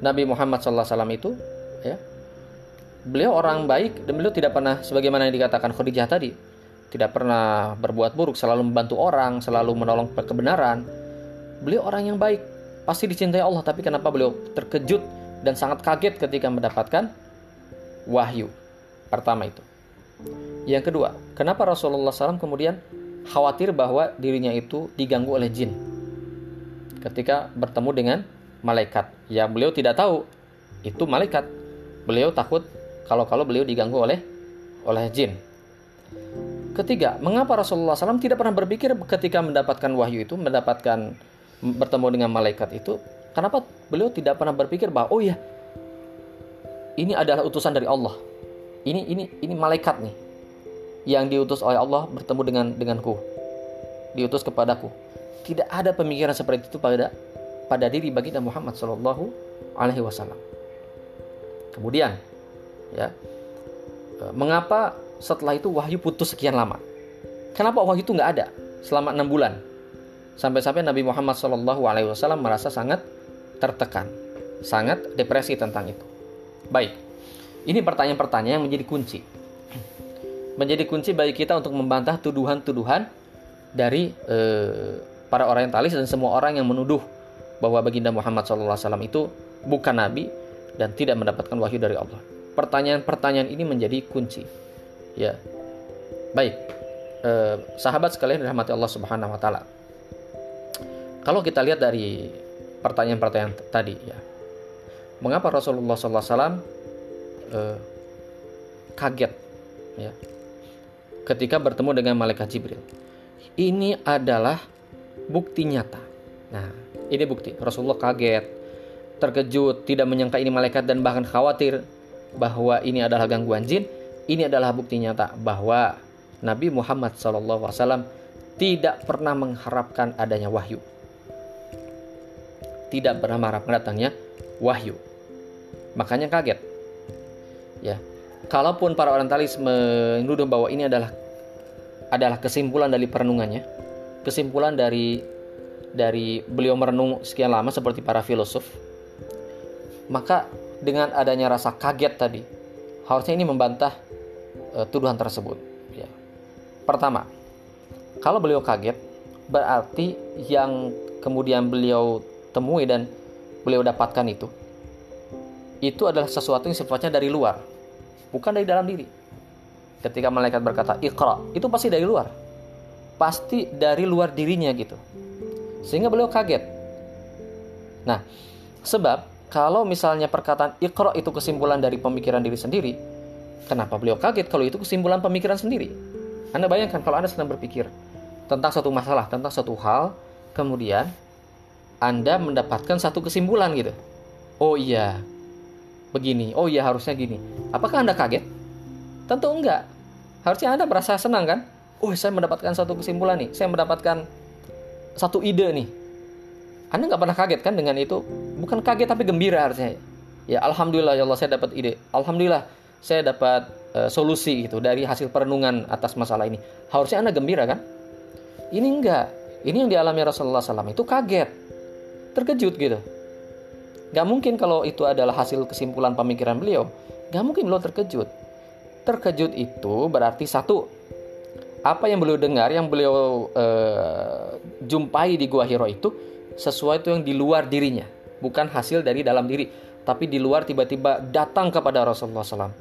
Nabi Muhammad SAW itu ya beliau orang baik dan beliau tidak pernah sebagaimana yang dikatakan Khadijah tadi tidak pernah berbuat buruk selalu membantu orang selalu menolong kebenaran beliau orang yang baik pasti dicintai Allah tapi kenapa beliau terkejut dan sangat kaget ketika mendapatkan wahyu pertama itu yang kedua kenapa Rasulullah SAW kemudian khawatir bahwa dirinya itu diganggu oleh jin ketika bertemu dengan malaikat. Ya beliau tidak tahu itu malaikat. Beliau takut kalau-kalau beliau diganggu oleh oleh jin. Ketiga, mengapa Rasulullah SAW tidak pernah berpikir ketika mendapatkan wahyu itu, mendapatkan bertemu dengan malaikat itu, kenapa beliau tidak pernah berpikir bahwa oh ya, ini adalah utusan dari Allah. Ini ini ini malaikat nih yang diutus oleh Allah bertemu dengan denganku, diutus kepadaku. Tidak ada pemikiran seperti itu pada pada diri baginda Muhammad Shallallahu Alaihi Wasallam. Kemudian, ya, e, mengapa setelah itu wahyu putus sekian lama? Kenapa wahyu itu nggak ada selama enam bulan? Sampai-sampai Nabi Muhammad Shallallahu Alaihi Wasallam merasa sangat tertekan, sangat depresi tentang itu. Baik, ini pertanyaan-pertanyaan yang menjadi kunci, menjadi kunci bagi kita untuk membantah tuduhan-tuduhan dari eh, para orientalis dan semua orang yang menuduh bahwa baginda Muhammad SAW itu bukan nabi dan tidak mendapatkan wahyu dari Allah. Pertanyaan-pertanyaan ini menjadi kunci. Ya. Baik. Eh, sahabat sekalian dirahmati Allah Subhanahu wa taala. Kalau kita lihat dari pertanyaan-pertanyaan tadi ya. Mengapa Rasulullah SAW eh, kaget ya ketika bertemu dengan malaikat Jibril? Ini adalah bukti nyata. Nah, ini bukti. Rasulullah kaget, terkejut, tidak menyangka ini malaikat dan bahkan khawatir bahwa ini adalah gangguan jin. Ini adalah bukti nyata bahwa Nabi Muhammad SAW tidak pernah mengharapkan adanya wahyu. Tidak pernah mengharapkan datangnya wahyu. Makanya kaget. Ya. Kalaupun para orientalis menuduh bahwa ini adalah adalah kesimpulan dari perenungannya, kesimpulan dari dari beliau merenung sekian lama seperti para filosof, maka dengan adanya rasa kaget tadi, harusnya ini membantah uh, tuduhan tersebut. Ya. Pertama, kalau beliau kaget, berarti yang kemudian beliau temui dan beliau dapatkan itu, itu adalah sesuatu yang sifatnya dari luar, bukan dari dalam diri. Ketika malaikat berkata ikra, itu pasti dari luar, pasti dari luar dirinya gitu sehingga beliau kaget. Nah, sebab kalau misalnya perkataan ikro itu kesimpulan dari pemikiran diri sendiri, kenapa beliau kaget kalau itu kesimpulan pemikiran sendiri? Anda bayangkan kalau Anda sedang berpikir tentang satu masalah, tentang satu hal, kemudian Anda mendapatkan satu kesimpulan gitu. Oh iya, begini. Oh iya, harusnya gini. Apakah Anda kaget? Tentu enggak. Harusnya Anda merasa senang kan? oh saya mendapatkan satu kesimpulan nih, saya mendapatkan satu ide nih. Anda nggak pernah kaget kan dengan itu? Bukan kaget tapi gembira harusnya. Ya alhamdulillah ya Allah saya dapat ide. Alhamdulillah saya dapat uh, solusi itu dari hasil perenungan atas masalah ini. Harusnya Anda gembira kan? Ini enggak. Ini yang dialami Rasulullah SAW itu kaget. Terkejut gitu. Gak mungkin kalau itu adalah hasil kesimpulan pemikiran beliau. Gak mungkin beliau terkejut. Terkejut itu berarti satu, apa yang beliau dengar, yang beliau uh, jumpai di Gua Hiro itu sesuatu yang di luar dirinya, bukan hasil dari dalam diri, tapi di luar tiba-tiba datang kepada Rasulullah SAW,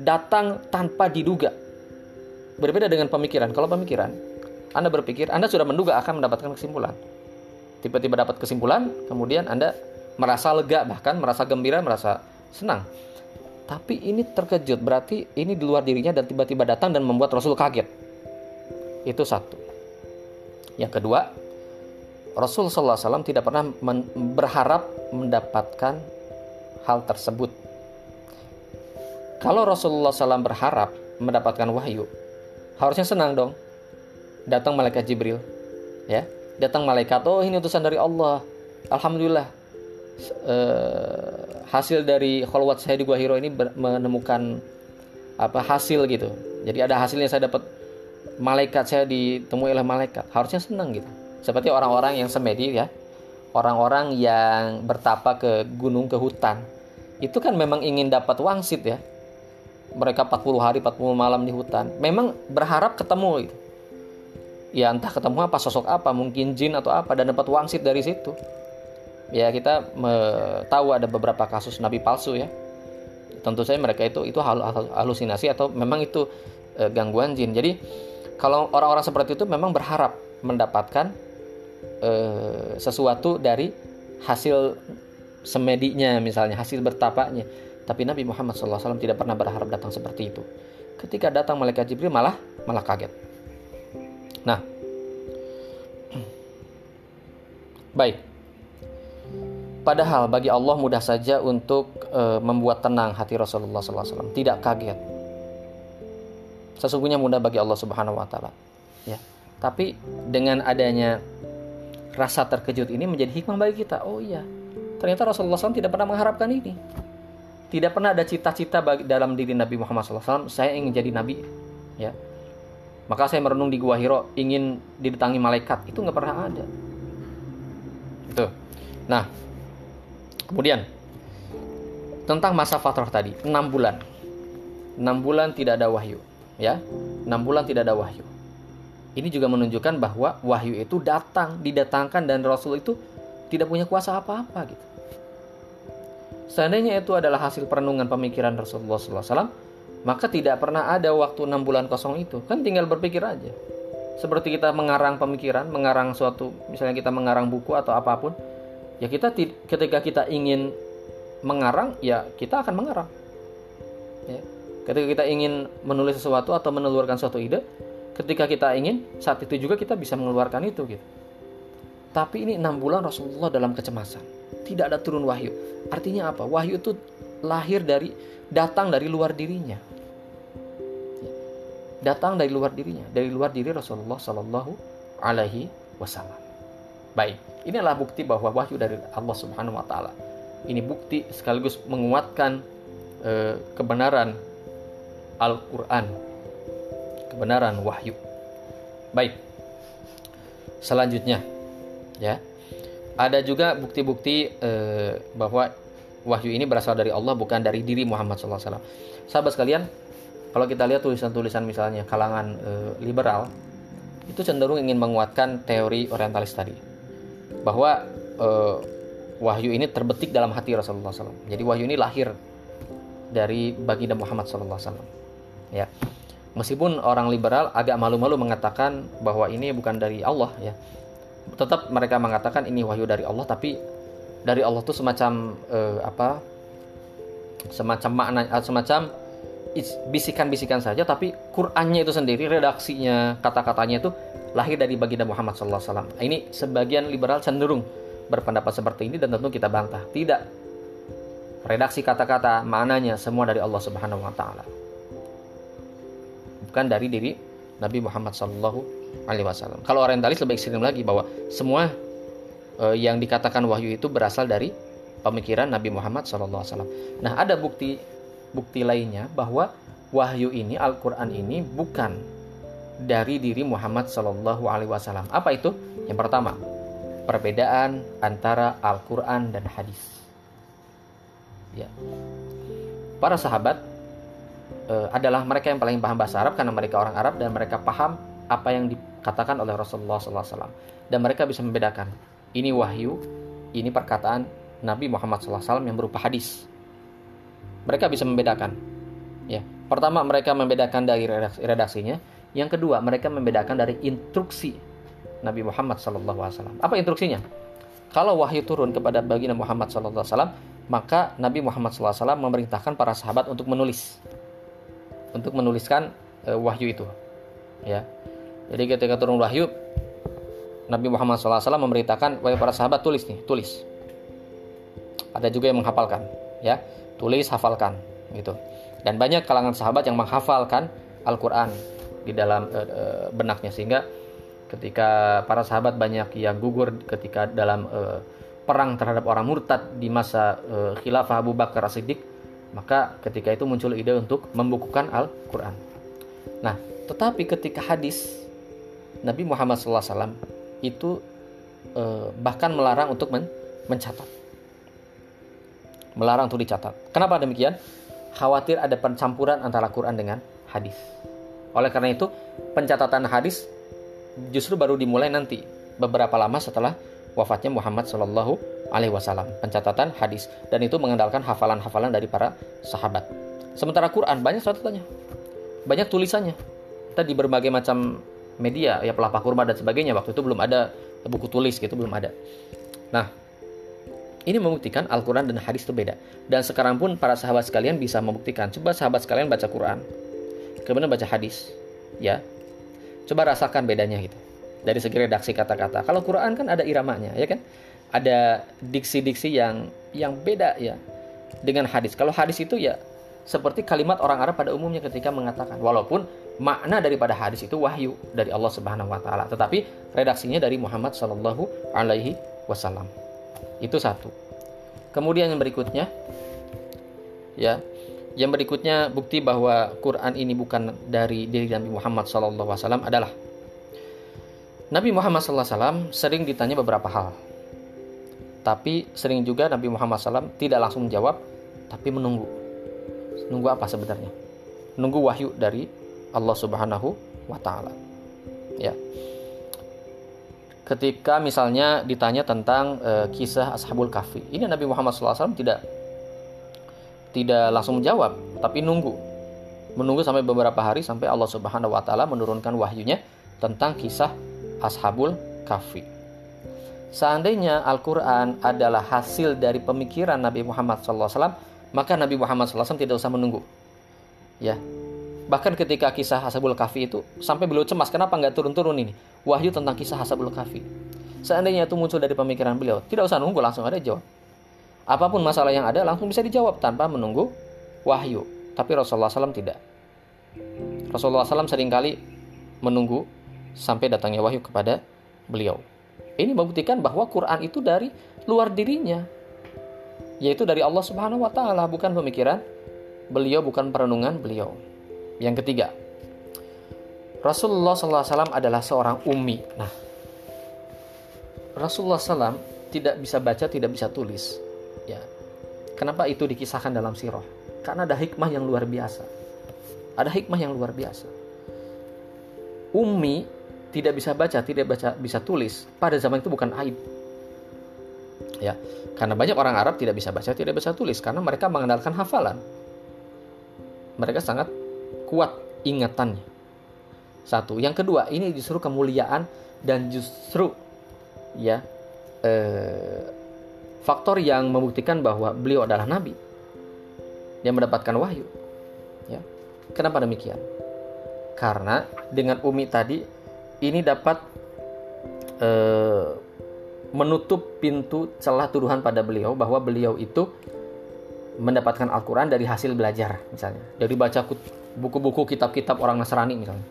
datang tanpa diduga. Berbeda dengan pemikiran. Kalau pemikiran, Anda berpikir, Anda sudah menduga akan mendapatkan kesimpulan. Tiba-tiba dapat kesimpulan, kemudian Anda merasa lega, bahkan merasa gembira, merasa senang. Tapi ini terkejut, berarti ini di luar dirinya dan tiba-tiba datang dan membuat Rasul kaget itu satu. Yang kedua, Rasul SAW tidak pernah men berharap mendapatkan hal tersebut. Kalau Rasulullah SAW berharap mendapatkan wahyu, harusnya senang dong. Datang malaikat Jibril, ya, datang malaikat, oh ini utusan dari Allah. Alhamdulillah, uh, hasil dari kholwat saya di Gua Hiro ini menemukan apa hasil gitu. Jadi ada hasilnya saya dapat malaikat saya ditemui oleh malaikat. Harusnya senang gitu. Seperti orang-orang yang semedi ya. Orang-orang yang bertapa ke gunung ke hutan. Itu kan memang ingin dapat wangsit ya. Mereka 40 hari 40 malam di hutan. Memang berharap ketemu gitu. Ya entah ketemu apa sosok apa mungkin jin atau apa dan dapat wangsit dari situ ya kita tahu ada beberapa kasus nabi palsu ya. Tentu saja mereka itu itu halusinasi atau memang itu e, gangguan jin. Jadi kalau orang-orang seperti itu memang berharap mendapatkan uh, sesuatu dari hasil semedinya misalnya hasil bertapaknya tapi Nabi Muhammad SAW tidak pernah berharap datang seperti itu. Ketika datang malaikat Jibril malah malah kaget. Nah. *clears throat* Baik padahal bagi Allah mudah saja untuk uh, membuat tenang hati Rasulullah SAW tidak kaget Sesungguhnya mudah bagi Allah Subhanahu wa taala. Ya. Tapi dengan adanya rasa terkejut ini menjadi hikmah bagi kita. Oh iya, ternyata Rasulullah SAW tidak pernah mengharapkan ini. Tidak pernah ada cita-cita dalam diri Nabi Muhammad SAW. Saya ingin jadi nabi. Ya. Maka saya merenung di Gua Hiro ingin didatangi malaikat. Itu nggak pernah ada. Itu. Nah, kemudian tentang masa fatrah tadi, 6 bulan. 6 bulan tidak ada wahyu ya. Enam bulan tidak ada wahyu. Ini juga menunjukkan bahwa wahyu itu datang didatangkan dan Rasul itu tidak punya kuasa apa-apa gitu. Seandainya itu adalah hasil perenungan pemikiran Rasulullah SAW maka tidak pernah ada waktu enam bulan kosong itu. Kan tinggal berpikir aja. Seperti kita mengarang pemikiran mengarang suatu misalnya kita mengarang buku atau apa pun ya kita ketika kita ingin mengarang ya kita akan mengarang ya Ketika kita ingin menulis sesuatu atau menelurkan suatu ide, ketika kita ingin, saat itu juga kita bisa mengeluarkan itu gitu. Tapi ini enam bulan Rasulullah dalam kecemasan. Tidak ada turun wahyu. Artinya apa? Wahyu itu lahir dari datang dari luar dirinya. Datang dari luar dirinya, dari luar diri Rasulullah Shallallahu Alaihi Wasallam. Baik, inilah bukti bahwa wahyu dari Allah Subhanahu Wa Taala. Ini bukti sekaligus menguatkan eh, kebenaran Al-Quran kebenaran wahyu. Baik selanjutnya ya. Ada juga bukti-bukti eh, bahwa wahyu ini berasal dari Allah bukan dari diri Muhammad SAW sahabat sekalian kalau kita lihat tulisan-tulisan misalnya kalangan eh, liberal itu cenderung ingin menguatkan teori orientalis tadi bahwa eh, wahyu ini terbetik dalam hati Rasulullah SAW jadi wahyu ini lahir dari baginda Muhammad SAW ya. Meskipun orang liberal agak malu-malu mengatakan bahwa ini bukan dari Allah ya. Tetap mereka mengatakan ini wahyu dari Allah tapi dari Allah itu semacam eh, apa? Semacam makna eh, semacam bisikan-bisikan saja tapi Qurannya itu sendiri redaksinya kata-katanya itu lahir dari baginda Muhammad SAW ini sebagian liberal cenderung berpendapat seperti ini dan tentu kita bantah tidak redaksi kata-kata maknanya semua dari Allah Subhanahu wa taala bukan dari diri Nabi Muhammad Shallallahu Alaihi Wasallam. Kalau orientalis lebih ekstrim lagi bahwa semua uh, yang dikatakan wahyu itu berasal dari pemikiran Nabi Muhammad Wasallam. Nah ada bukti bukti lainnya bahwa wahyu ini Al-Quran ini bukan dari diri Muhammad Shallallahu Alaihi Wasallam. Apa itu? Yang pertama, perbedaan antara Al-Quran dan hadis. Ya. Para sahabat uh, adalah mereka yang paling paham bahasa Arab karena mereka orang Arab dan mereka paham apa yang dikatakan oleh Rasulullah SAW dan mereka bisa membedakan ini wahyu, ini perkataan Nabi Muhammad SAW yang berupa hadis. Mereka bisa membedakan. Ya, pertama mereka membedakan dari redaksinya, yang kedua mereka membedakan dari instruksi Nabi Muhammad SAW. Apa instruksinya? Kalau wahyu turun kepada baginda Muhammad SAW, maka Nabi Muhammad SAW memerintahkan para sahabat untuk menulis untuk menuliskan e, wahyu itu. Ya. Jadi ketika turun wahyu, Nabi Muhammad SAW memerintahkan wahai para sahabat tulis nih, tulis. Ada juga yang menghafalkan, ya, tulis, hafalkan, gitu. Dan banyak kalangan sahabat yang menghafalkan Al-Quran di dalam e, benaknya sehingga ketika para sahabat banyak yang gugur ketika dalam e, perang terhadap orang murtad di masa e, khilafah Abu Bakar As-Siddiq maka ketika itu muncul ide untuk membukukan Al-Quran. Nah, tetapi ketika hadis Nabi Muhammad SAW itu bahkan melarang untuk men mencatat. Melarang untuk dicatat. Kenapa demikian? Khawatir ada pencampuran antara Quran dengan hadis. Oleh karena itu, pencatatan hadis justru baru dimulai nanti beberapa lama setelah wafatnya Muhammad Shallallahu Alaihi Wasallam pencatatan hadis dan itu mengandalkan hafalan-hafalan dari para sahabat. Sementara Quran banyak catatannya, banyak tulisannya. Tadi berbagai macam media ya pelapah kurma dan sebagainya waktu itu belum ada buku tulis gitu belum ada. Nah ini membuktikan Al-Quran dan hadis itu beda. Dan sekarang pun para sahabat sekalian bisa membuktikan. Coba sahabat sekalian baca Quran, kemudian baca hadis, ya. Coba rasakan bedanya gitu dari segi redaksi kata-kata. Kalau Quran kan ada iramanya, ya kan? Ada diksi-diksi yang yang beda ya dengan hadis. Kalau hadis itu ya seperti kalimat orang Arab pada umumnya ketika mengatakan walaupun makna daripada hadis itu wahyu dari Allah Subhanahu wa taala, tetapi redaksinya dari Muhammad Shallallahu alaihi wasallam. Itu satu. Kemudian yang berikutnya ya yang berikutnya bukti bahwa Quran ini bukan dari diri Nabi Muhammad SAW adalah Nabi Muhammad SAW sering ditanya beberapa hal. Tapi sering juga Nabi Muhammad SAW tidak langsung menjawab, tapi menunggu. Nunggu apa sebenarnya? Nunggu wahyu dari Allah Subhanahu wa taala. Ya. Ketika misalnya ditanya tentang e, kisah Ashabul Kahfi, ini Nabi Muhammad SAW tidak tidak langsung menjawab, tapi nunggu. Menunggu sampai beberapa hari sampai Allah Subhanahu wa taala menurunkan wahyunya tentang kisah Ashabul Kahfi. Seandainya Al-Quran adalah hasil dari pemikiran Nabi Muhammad SAW, maka Nabi Muhammad SAW tidak usah menunggu. Ya, bahkan ketika kisah Ashabul Kahfi itu sampai beliau cemas, kenapa nggak turun-turun ini wahyu tentang kisah Ashabul Kahfi? Seandainya itu muncul dari pemikiran beliau, tidak usah nunggu langsung ada jawab. Apa pun masalah yang ada langsung bisa dijawab tanpa menunggu wahyu. Tapi Rasulullah SAW tidak. Rasulullah SAW sering kali menunggu sampai datangnya wahyu kepada beliau. Ini membuktikan bahwa Quran itu dari luar dirinya, yaitu dari Allah Subhanahu wa taala, bukan pemikiran beliau, bukan perenungan beliau. Yang ketiga, Rasulullah SAW adalah seorang ummi. Nah, Rasulullah SAW tidak bisa baca, tidak bisa tulis. Kenapa itu dikisahkan dalam sirah? Karena ada hikmah yang luar biasa. Ada hikmah yang luar biasa. Ummi tidak bisa baca, tidak baca bisa tulis, pada zaman itu bukan aib. Ya, karena banyak orang Arab tidak bisa baca, tidak bisa tulis karena mereka mengandalkan hafalan. Mereka sangat kuat ingatannya. Satu, yang kedua, ini justru kemuliaan dan justru ya eh, faktor yang membuktikan bahwa beliau adalah nabi yang mendapatkan wahyu. Ya. Kenapa demikian? Karena dengan Umi tadi ini dapat uh, menutup pintu celah tuduhan pada beliau bahwa beliau itu mendapatkan Al-Quran dari hasil belajar misalnya dari baca buku-buku kitab-kitab orang Nasrani misalnya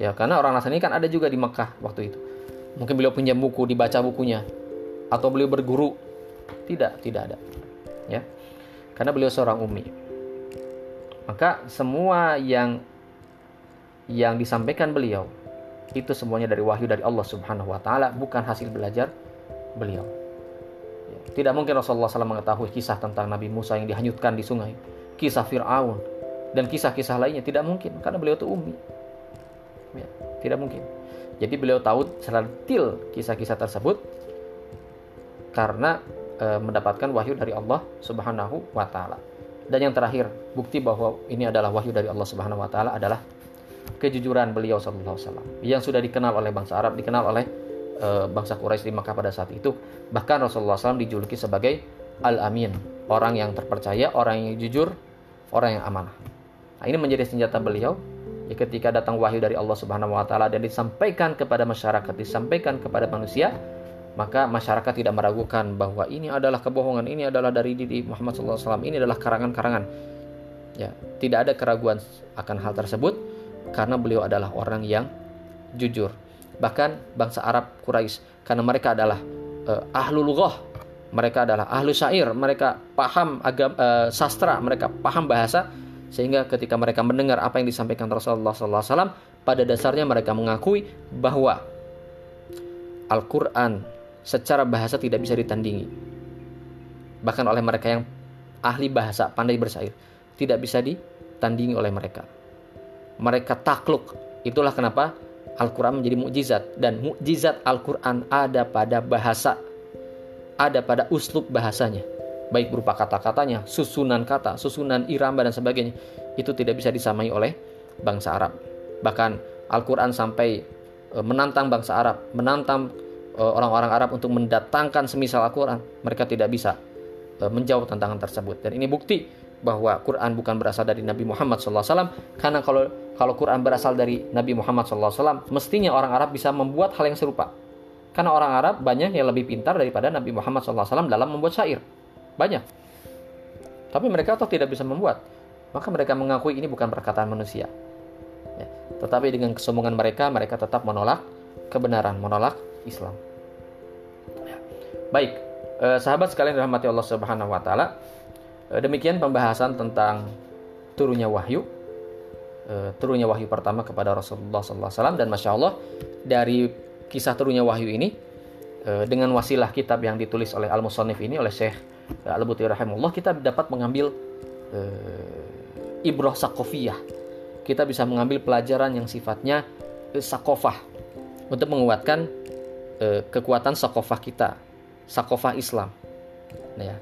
Ya, karena orang Nasrani kan ada juga di Mekah waktu itu. Mungkin beliau punya buku, dibaca bukunya atau beliau berguru. Tidak, tidak ada. Ya. Karena beliau seorang ummi. Maka semua yang yang disampaikan beliau itu semuanya dari wahyu dari Allah Subhanahu wa taala, bukan hasil belajar beliau. Ya, tidak mungkin Rasulullah SAW mengetahui kisah tentang Nabi Musa yang dihanyutkan di sungai, kisah Fir'aun, dan kisah-kisah lainnya. Tidak mungkin, karena beliau itu ummi. Ya, tidak mungkin. Jadi beliau tahu secara detail kisah-kisah tersebut karena e, mendapatkan wahyu dari Allah Subhanahu wa taala. Dan yang terakhir, bukti bahwa ini adalah wahyu dari Allah Subhanahu wa taala adalah kejujuran beliau sallallahu alaihi yang sudah dikenal oleh bangsa Arab, dikenal oleh e, bangsa Quraisy di Makkah pada saat itu. Bahkan Rasulullah SAW dijuluki sebagai Al-Amin, orang yang terpercaya, orang yang jujur, orang yang amanah. Nah, ini menjadi senjata beliau ya, ketika datang wahyu dari Allah Subhanahu wa taala dan disampaikan kepada masyarakat, disampaikan kepada manusia, maka masyarakat tidak meragukan bahwa ini adalah kebohongan, ini adalah dari diri Muhammad SAW, ini adalah karangan-karangan. Ya, tidak ada keraguan akan hal tersebut karena beliau adalah orang yang jujur. Bahkan bangsa Arab Quraisy karena mereka adalah uh, ahlul lughah, mereka adalah ahlu syair, mereka paham agama uh, sastra, mereka paham bahasa sehingga ketika mereka mendengar apa yang disampaikan Rasulullah SAW, pada dasarnya mereka mengakui bahwa Al-Quran secara bahasa tidak bisa ditandingi. Bahkan oleh mereka yang ahli bahasa, pandai bersair, tidak bisa ditandingi oleh mereka. Mereka takluk. Itulah kenapa Al-Quran menjadi mukjizat dan mukjizat Al-Quran ada pada bahasa, ada pada uslub bahasanya baik berupa kata-katanya, susunan kata, susunan irama dan sebagainya, itu tidak bisa disamai oleh bangsa Arab. Bahkan Al-Quran sampai e, menantang bangsa Arab, menantang orang-orang Arab untuk mendatangkan semisal Al-Quran, mereka tidak bisa e, menjawab tantangan tersebut. Dan ini bukti bahwa Quran bukan berasal dari Nabi Muhammad SAW, karena kalau kalau Quran berasal dari Nabi Muhammad SAW, mestinya orang Arab bisa membuat hal yang serupa. Karena orang Arab banyak yang lebih pintar daripada Nabi Muhammad SAW dalam membuat syair. Banyak. Tapi mereka toh tidak bisa membuat. Maka mereka mengakui ini bukan perkataan manusia. Ya. Tetapi dengan kesombongan mereka, mereka tetap menolak kebenaran, menolak Islam. Ya. Baik, eh, sahabat sekalian rahmati Allah Subhanahu wa taala. Eh, demikian pembahasan tentang turunnya wahyu. Eh, turunnya wahyu pertama kepada Rasulullah SAW dan masya Allah dari kisah turunnya wahyu ini eh, dengan wasilah kitab yang ditulis oleh Al Musonif ini oleh Syekh Al-Buti rahimahullah kita dapat mengambil uh, ibrah sakofiyah. Kita bisa mengambil pelajaran yang sifatnya uh, sakofah untuk menguatkan uh, kekuatan sakofah kita, sakofah Islam. Nah, ya.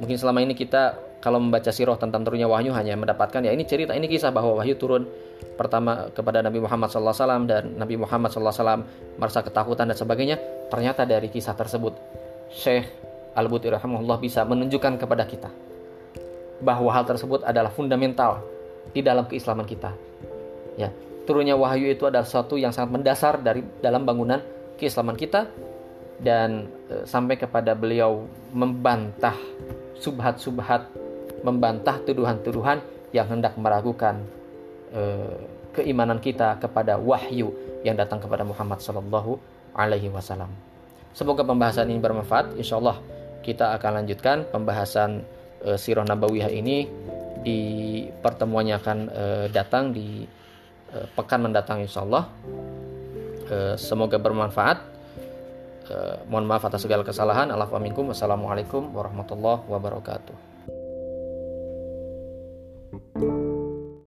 Mungkin selama ini kita kalau membaca sirah tentang turunnya wahyu hanya mendapatkan ya ini cerita ini kisah bahwa wahyu turun pertama kepada Nabi Muhammad SAW dan Nabi Muhammad SAW merasa ketakutan dan sebagainya ternyata dari kisah tersebut Syekh Al-Buti rahimahullah bisa menunjukkan kepada kita bahwa hal tersebut adalah fundamental di dalam keislaman kita. Ya, turunnya wahyu itu adalah sesuatu yang sangat mendasar dari dalam bangunan keislaman kita dan e, sampai kepada beliau membantah subhat-subhat, membantah tuduhan-tuduhan yang hendak meragukan e, keimanan kita kepada wahyu yang datang kepada Muhammad Sallallahu Alaihi Wasallam. Semoga pembahasan ini bermanfaat. Insya Allah kita akan lanjutkan pembahasan uh, Sirah Nabawiyah ini di pertemuannya akan uh, datang di uh, pekan mendatang insya Allah. Uh, semoga bermanfaat. Uh, mohon maaf atas segala kesalahan. Wassalamualaikum warahmatullahi wabarakatuh.